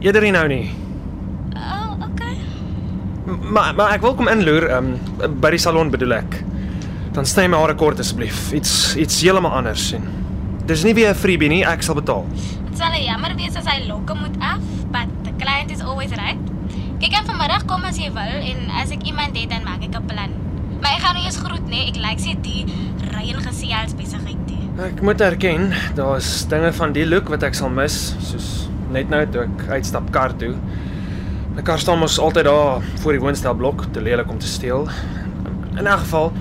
eerder nie nou nie. oh, okay. M- Maar maar ek wil kom inloer um by die salon bedoel ek. Dan sny my hare kort asseblief. Iets iets heeltemal anders en dis nie weer 'n freebie nie, ek sal betaal. Dit sal jammer wees as hy lokke moet af, but the client is always right. Ek kan vanmiddag kom as jy wil en as ek iemand het dan maak ek 'n plan. Maar ek gaan nou eers groet nê, ek lyk like, sy die ry en gesels besigheid nie. Ek moet erken, daar's dinge van die look wat ek sal mis, soos net nou toe ek uitstap kar toe. My kar staan mos altyd daar voor die woonstelblok, te lelik om te steel. In 'n geval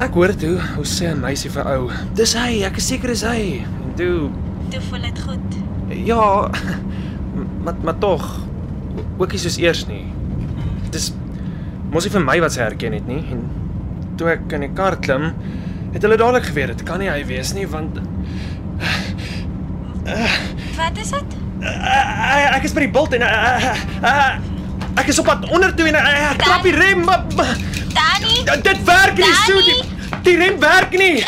ek hoor toe hoe sê 'n meisie vir ou, "Dis hy, ek is seker dis hy." En toe Toe voel dit goed. Ja, [LAUGHS] maar maar tog ook nie soos eers nie. Dis mos nie vir my wat sy herken het nie en toe ek in die kar klim, het hulle dadelik geweet dit kan nie hy wees nie want Wat is dit? uh, ek is by die bult en uh, uh, ek is op pad onder toe en uh, ek trap die rem Danny, uh, dit werk nie so die, die rem werk nie.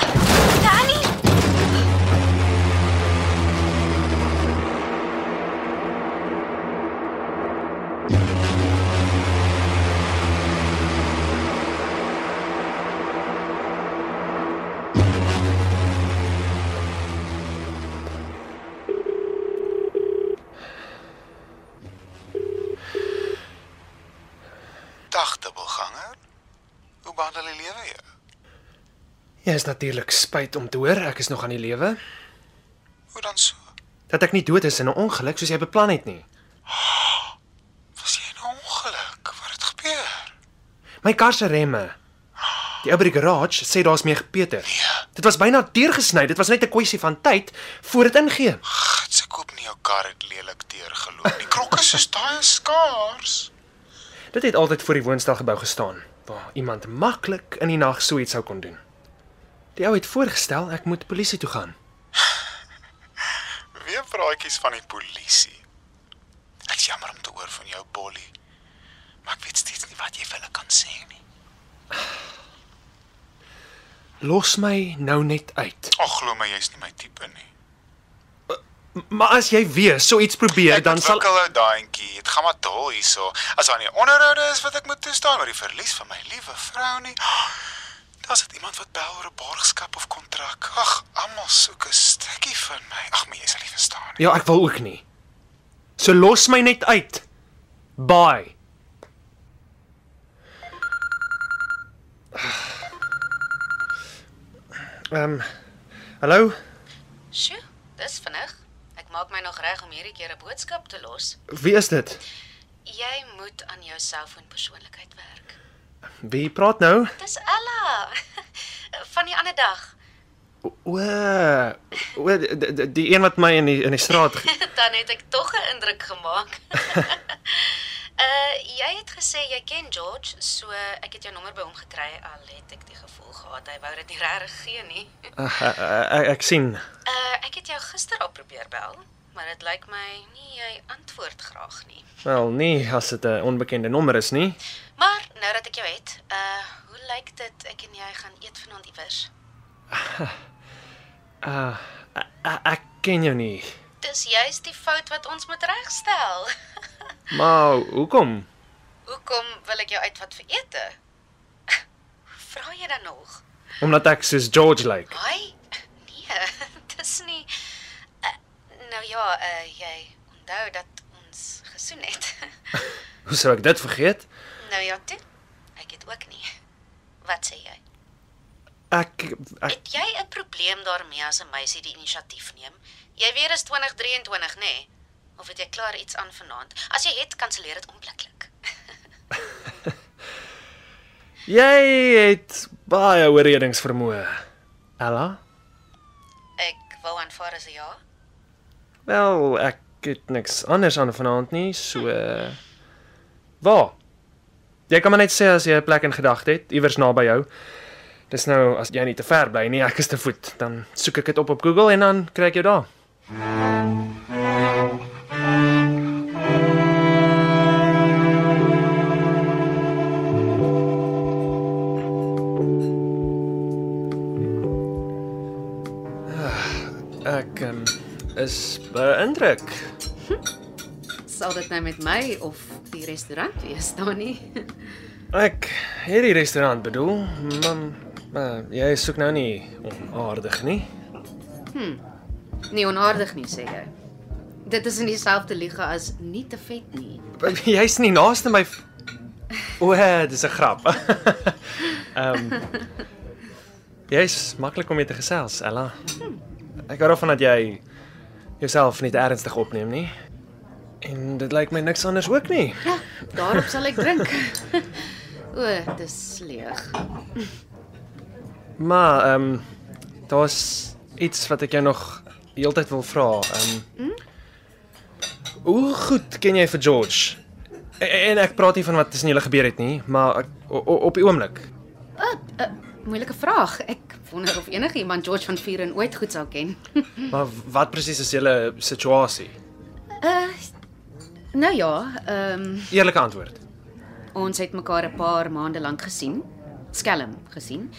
Ja, is natuurlik spyt om te hoor ek is nog aan die lewe. Hoe dan so? Dat ek nie dood is in 'n ongeluk soos jy beplan het nie. Was jy in 'n ongeluk? Wat het gebeur? My kar se remme. Die ou by die garage sê daar's mee gepeter. Dit was byna deurgesny. Dit was net 'n kwessie van tyd voor dit ingee. Gits, ek koop nie jou kar het lelik deurgeloop. Die krokke soos daai is skaars. Dit het altyd voor die woonstelgebou gestaan waar iemand maklik in die nag so iets sou kon doen. Die ou het voorgestel ek moet polisie toe gaan. Weer praatjies van die polisie. Ek's jammer om te hoor van jou Bolly. Maar ek weet steeds nie wat jy vir hulle kan sê nie. Los my nou net uit. Ag glo my, jy's nie my tipe nie. Maar as jy weer so iets probeer, Ek dan sal ontwikkel ou daantjie. Dit gaan maar dol hierso. As daar nie onderhoude is wat ek moet toestaan oor die verlies van my liewe vrou nie. Daar's dit iemand wat bel oor 'n borgskap of kontrak. Ag, almal soek 'n stukkie van my. Ag, maar jy sal nie verstaan nie. Ja, ek wil ook nie. So los my net uit. Bye. Ehm um, Hallo? Sjoe, dis vinnig. Ek maak my nog reg om hierdie keer 'n boodskap te los. Wie is dit? Jy moet aan jou selfoon persoonlikheid werk. Wie praat nou? Dis Ella. [LAUGHS] Van die ander dag. O, o die, die, een wat my in die in die straat [LAUGHS] Dan het ek tog 'n indruk gemaak. uh [LAUGHS] jy het gesê jy ken George, so ek het jou nommer by hom gekry al het ek die gevoel gehad hy wou dit nie regtig gee nie. uh, ek, ek sien. Uh ek het jou gister al probeer bel, maar dit lyk my nie jy antwoord graag nie. Wel, nee, as dit 'n onbekende nommer is nie. Maar nou dat ek jou het, uh hoe lyk dit ek en jy gaan eet vanaand iewers? Uh [LAUGHS] ek, ek ken jou nie. Dis juis die fout wat ons moet regstel. [LAUGHS] Maar hoekom? Hoekom wil ek jou uitvat vir ete? [LAUGHS] Vra jy dan nog? Omdat ek soos George lyk. Like. Haai? Nee, dis nie uh, Nou ja, uh jy onthou dat ons gesoen het. Hoe sou ek dit vergeet? Nou ja, toe. Ek het ook nie. Wat sê jy? Ek ek Het jy 'n probleem daarmee as 'n meisie die inisiatief neem? Jy weet dis 2023, nê? Nee? Of het jy klaar iets aan vanaand? As jy het, kanselleer dit onmiddellik. jy het baie oorredingsvermoë. Ella? Ek wou aanvaar as 'n ja. Wel, ek het niks anders aan vanaand nie, so uh, Waar? Jy kan maar net sê as jy 'n plek in gedagte het, iewers naby jou. Dis nou as jy nie te ver bly nie, ek is te voet, dan soek ek dit op op Google en dan kry ek jou daar. Ah, Ek um, is beïndruk. Sal dit nou met my of die restaurant wees, Dani? Ek het die restaurant bedoel, maar, maar jy soek nou nie onaardig nie. Nie onaardig nie, sê jy. Dit is in dieselfde liga as nie te vet nie. [LAUGHS] Jy's nie naaste my O, dis 'n grap. [LAUGHS] Ehm Jy's maklik om mee te gesels, Ella. Ek hou daarvan dat jy jouself nie te ernstig opneem nie. En dit lyk my niks anders ook nie. Ja, daarop sal ek drink. [LAUGHS] o, dis leeg. Maar ehm um, daar's iets wat ek jou nog heeltyd wil vra. Ehm um, Hoe goed ken jy vir George? En, ek praat nie van wat tussen julle gebeur het nie, maar ek, op die oomblik. Moeilike vraag. Ek wonder of enige iemand George van Vuren ooit goed sou ken. [LAUGHS] Maar wat presies is julle situasie? Uh nou ja, ehm um, Eerlike antwoord. ons het mekaar 'n paar maande lank gesien. Skelm gesien.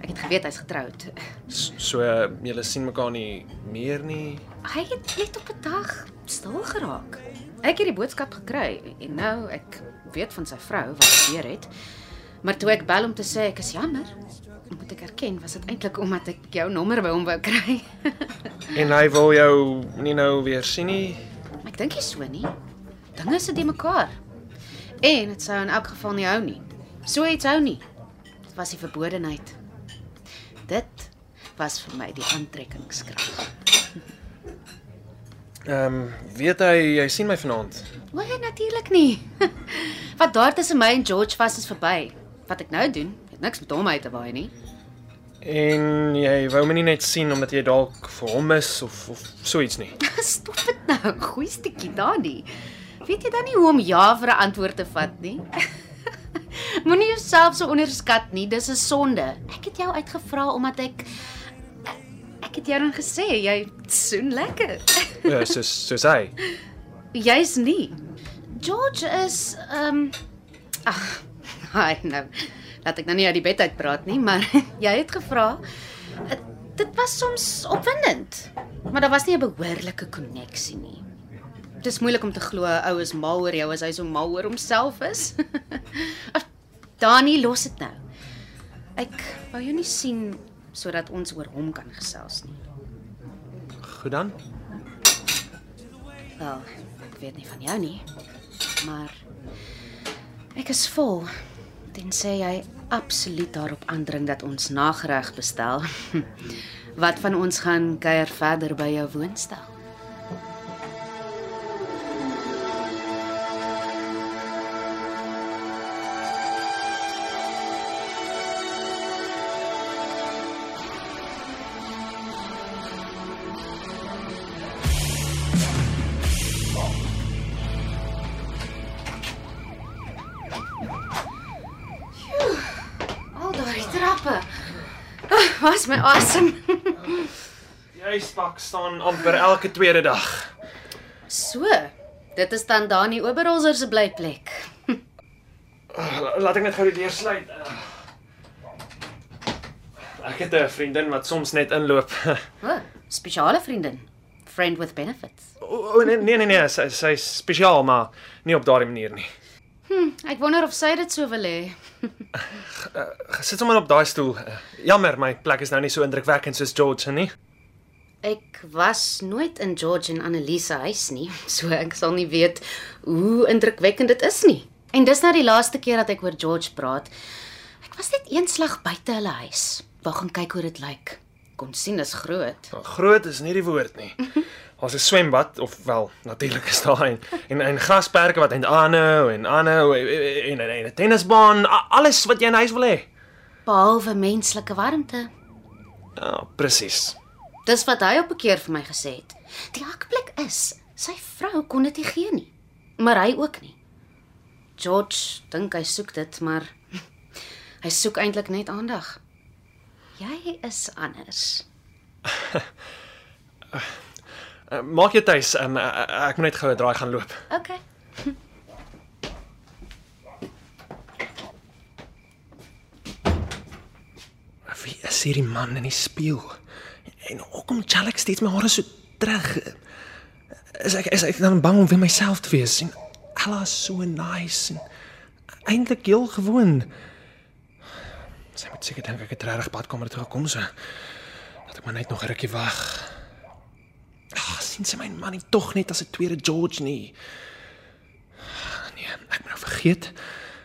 Ek het geweet hy's getroud. S- So uh, julle sien mekaar nie meer nie. Hy het net op 'n dag stil geraak. Ek het die boodskap gekry en nou ek weet van sy vrou wat gebeur het. Maar toe ek bel om te sê ek is jammer, moet ek erken was dit eintlik omdat ek jou nommer by hom wou kry. [LAUGHS] En hy wil jou nie nou weer sien nie. Ek dink nie so nie. Dinge sit die mekaar. En dit sou in elk geval nie hou nie. So iets hou nie. Dit was die verbodenheid. Dit was vir my die aantrekkingskrag. Ehm um, weet hy jy sien my vanaand? O, natuurlik nie. [LAUGHS] Wat daar tussen my en George was is verby. Wat ek nou doen, het niks met hom uit te waai nie. En jy wou my nie net sien omdat jy dalk vir hom is of of so iets nie. [LAUGHS] Stop dit nou, goeie stukkie Dani. Weet jy dan nie hoe om ja vir 'n antwoord te vat nie? [LAUGHS] Moenie jouself so onderskat nie, dis 'n sonde. Ek het jou uitgevra omdat ek ek het jou dan gesê jy soen lekker. Ja, soos soos hy. [LAUGHS] Jy's nie. George is ehm um, ag, hy nou. Laat ek nou nie uit die bed uit praat nie, maar [LAUGHS] jy het gevra. Dit was soms opwindend, maar daar was nie 'n behoorlike koneksie nie. Dis moeilik om te glo 'n ou is mal oor jou as hy so mal oor homself is. [LAUGHS] Dani, los dit nou. Ek wou jou nie sien sodat ons oor hom kan gesels nie. Goed dan. Wel, ek weet nie van jou nie, maar ek is vol. Tensy jy absoluut daarop aandring dat ons nagereg bestel. [LAUGHS] Wat van ons gaan kuier verder by jou woonstel? Spak staan amper elke tweede dag. So, dit is dan Dani Oberholzer se blyplek. La- Laat ek net gou die deur sluit. Ek het 'n vriendin wat soms net inloop. [LAUGHS] O, oh, spesiale vriendin. Friend with benefits. O nee nee nee, nee sy sy's spesiaal, maar nie op daardie manier nie. Ek wonder of sy dit so wil hê. [LAUGHS] Sit sommer op daai stoel. Jammer, my plek is nou nie so indrukwekkend soos George se nie. Ek was nooit in George en Annelise huis nie, [LAUGHS] so ek sal nie weet hoe indrukwekkend dit is nie. En dis nou die laaste keer dat ek oor George praat. Ek was net eenslag buite hulle huis. Wou gaan kyk hoe dit lyk. Kon sien is groot. Groot is nie die woord nie. Ons 'n swembad of wel natuurlik is daar en en, en grasperke wat aanhou en aanhou en en, 'n tennisbaan, alles wat jy in huis wil hê. Behalwe menslike warmte. Ja, presies. Dis wat hy op 'n keer vir my gesê het. Die hakplek is, sy vrou kon dit nie gee nie. Maar hy ook nie. George dink hy soek dit, maar [LAUGHS] hy soek eintlik net aandag. Jy is anders. Uh, [LAUGHS] maak jy tuis, um, uh, ek moet net gou 'n draai gaan loop. Okay. [LAUGHS] Wie is hierdie man in die spieël? En hoekom chal ek steeds my hare so terug? Is ek is ek dan bang om weer myself te wees? En Ella is so nice en eintlik heel gewoon. Sy moet seker dink ek het regtig badkamer toe gekom so. Dat ek maar net nog 'n rukkie wag. Ag, sien sy my man nie tog net as 'n tweede George nie. Nee, ek moet nou vergeet.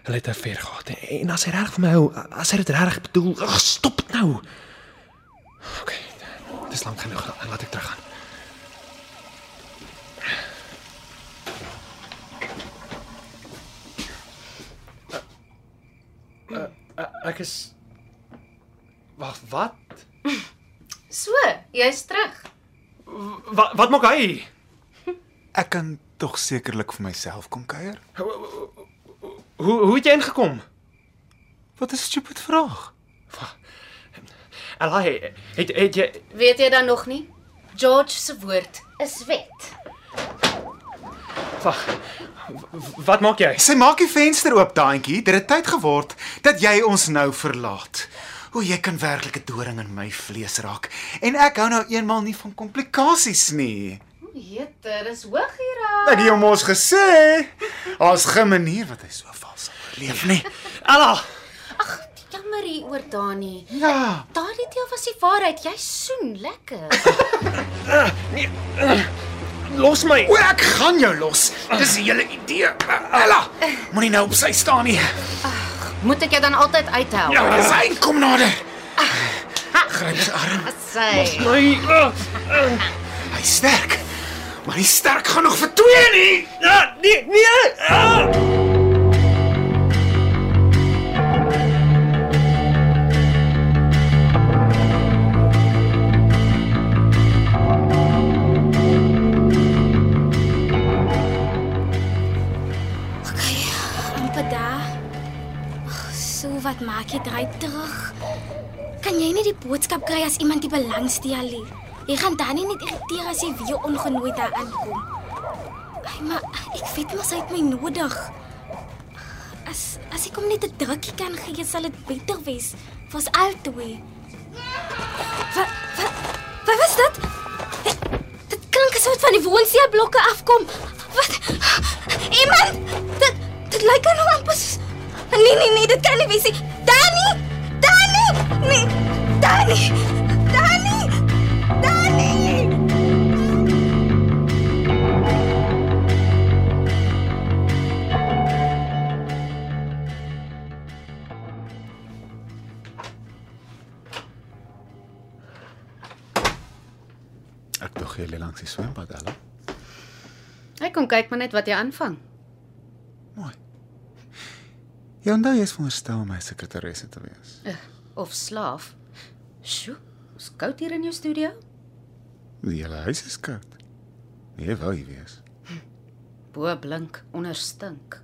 Hulle het 'n affair gehad. En, en as hy reg vir my hou, as hy dit reg bedoel, ag, stop dit nou. OK. Dis lank genoeg. Laat ek teruggaan. Uh, uh, ek is Wag, wat? So, jy's terug. Wat wat maak hy? Ek kan tog sekerlik vir myself kom kuier. Hoe hoe het jy ingekom? Wat 'n stupid vraag. Alai, het het jy Weet jy dan nog nie? George se woord is wet. Wag. Wat maak jy? Sy maak die venster oop, daantjie. Dit het tyd geword dat jy ons nou verlaat. O, jy kan werklik 'n doring in my vlees raak. En ek hou nou eenmal nie van komplikasies nie. Jeter, dis hoog hier. Ek het hom ons gesê. Daar's geen manier wat hy so vals sal oorleef nie. Ella, Jammer hier oor Dani. Ja. Daardie deel was die waarheid. Jy soen lekker. [LAUGHS] los my. O, ek gaan jou los. Dis die hele idee. Ella, moenie nou op sy staan nie. Moet ek jou dan altyd uithou? Ja, dis hy kom nader. Gryp sy arm. Sy. My. Uh, Hy's sterk. Maar hy sterk genoeg vir twee nie. ja, nee, nee. Uh. Maak jy dry terug? Kan jy nie die boodskap kry as iemand die belangstel nie? Jy gaan dan nie net irriteer as jy weer ongenooi daar aankom. Ai, maar ek weet mos hy het my nodig. As as ek hom net 'n drukkie kan gee, sal dit beter wees vir ons albei. Wat wat wat was dit? Dit, klink asof van die woonseeblokke afkom. Wat? Iemand? Dit dit lyk aan hom amper Nee nee nee, dit kan nie wees nie. Danny! Danny! Nee, Danny! Danny! Danny! Ek dog jy lê langs die swembad, Ella. Ek kom kyk maar net wat jy aanvang. Jy onthou jy is veronderstel om my sekretaresse te wees. Of slaaf. Sjoe, is koud hier in jou studio? Die hele huis is koud. Jy wou hier wees. Bo blink, onder stink.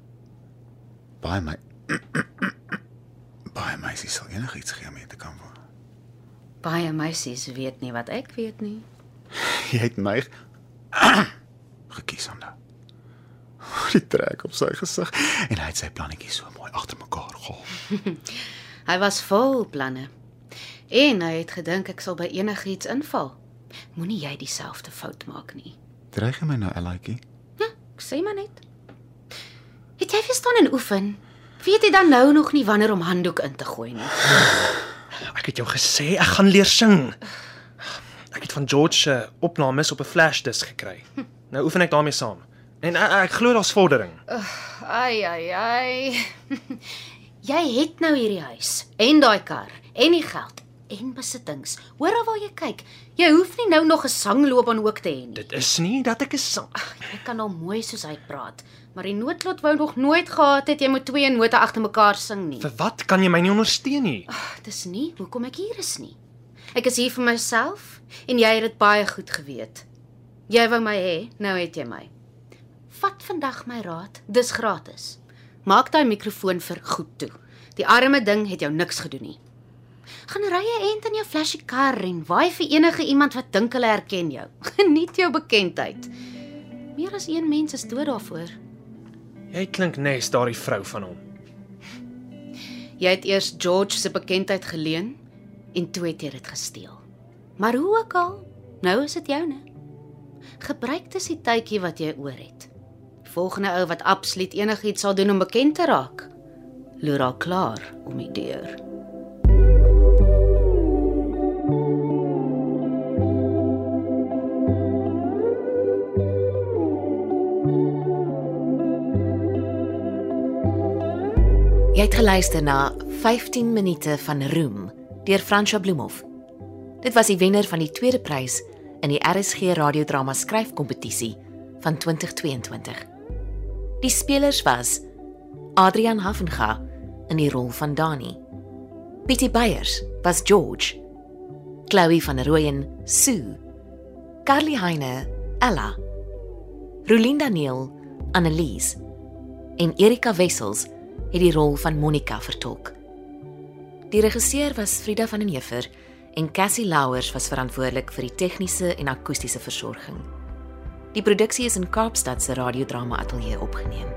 Baie my [CLEARS THROAT] Baie meisies sal enigiets gee om hier te kan woon. Baie meisies weet nie wat ek weet nie. Jy het my [CLEARS THROAT] gekies. Die trek op sy gesig en hy het sy plannetjies so mooi agter mekaar gehou. [LAUGHS] Hy was vol planne. En hy het gedink ek sal by enigiets inval. Moenie jy dieselfde fout maak nie. Dreig jy my nou, Ellaatjie? Ja, ek sê maar net. Het jy verstaan en oefen? Weet jy dan nou nog nie wanneer om handdoek in te gooi nie? [SIGHS] Ek het jou gesê ek gaan leer sing. Ek het van George se opnames op 'n flash disk gekry. Nou oefen ek daarmee saam. En ek, ek glo daar's vordering. Ai ai ai. [LAUGHS] jy het nou hierdie huis en daai kar en die geld en besittings. Hoor al waar jy kyk. Jy hoef nie nou nog 'n sangloopbaan ook te hê nie. Dit is nie dat ek 'n sang. Jy kan al mooi soos hy praat, maar die noodlot wou nog nooit gehad het jy moet twee note agter mekaar sing nie. Vir wat kan jy my nie ondersteun nie? Dis nie hoekom ek hier is nie. Ek is hier vir myself en jy het dit baie goed geweet. Jy wou my hê, nou het jy my. Vat vandag my raad, dis gratis. Maak daai mikrofoon vir goed toe. Die arme ding het jou niks gedoen nie. Gaan ry 'n ent in jou flashy kar en waai vir enige iemand wat dink hulle herken jou. [LAUGHS] Geniet jou bekendheid. Meer as een mens is dood daarvoor. Jy klink nes daardie vrou van hom. Jy het eers George se bekendheid geleen en toe het jy dit gesteel. Maar hoe ook al, nou is dit joune. Gebruik dis die tydjie wat jy oor het. Volgende ou wat absoluut enigiets sal doen om bekend te raak, loer al klaar om die deur. Jy het geluister na 15 minute van Room deur Fransja Bloemhof. Dit was die wenner van die tweede prys in die RSG radiodrama skryfkompetisie van 2022. Die spelers was Adrian Hafenga in die rol van Dani. Pietie Beyers was George. Chloe van Rooyen, Sue. Carly Heine, Ella. Rolinda Neil, Annelies. En Erika Wessels het die rol van Monica vertolk. Die regisseur was Frida van den Heever en Cassie Louwers was verantwoordelik vir die tegniese en akoestiese versorging. Die produksie is in Kaapstad se radiodrama ateljee opgeneem.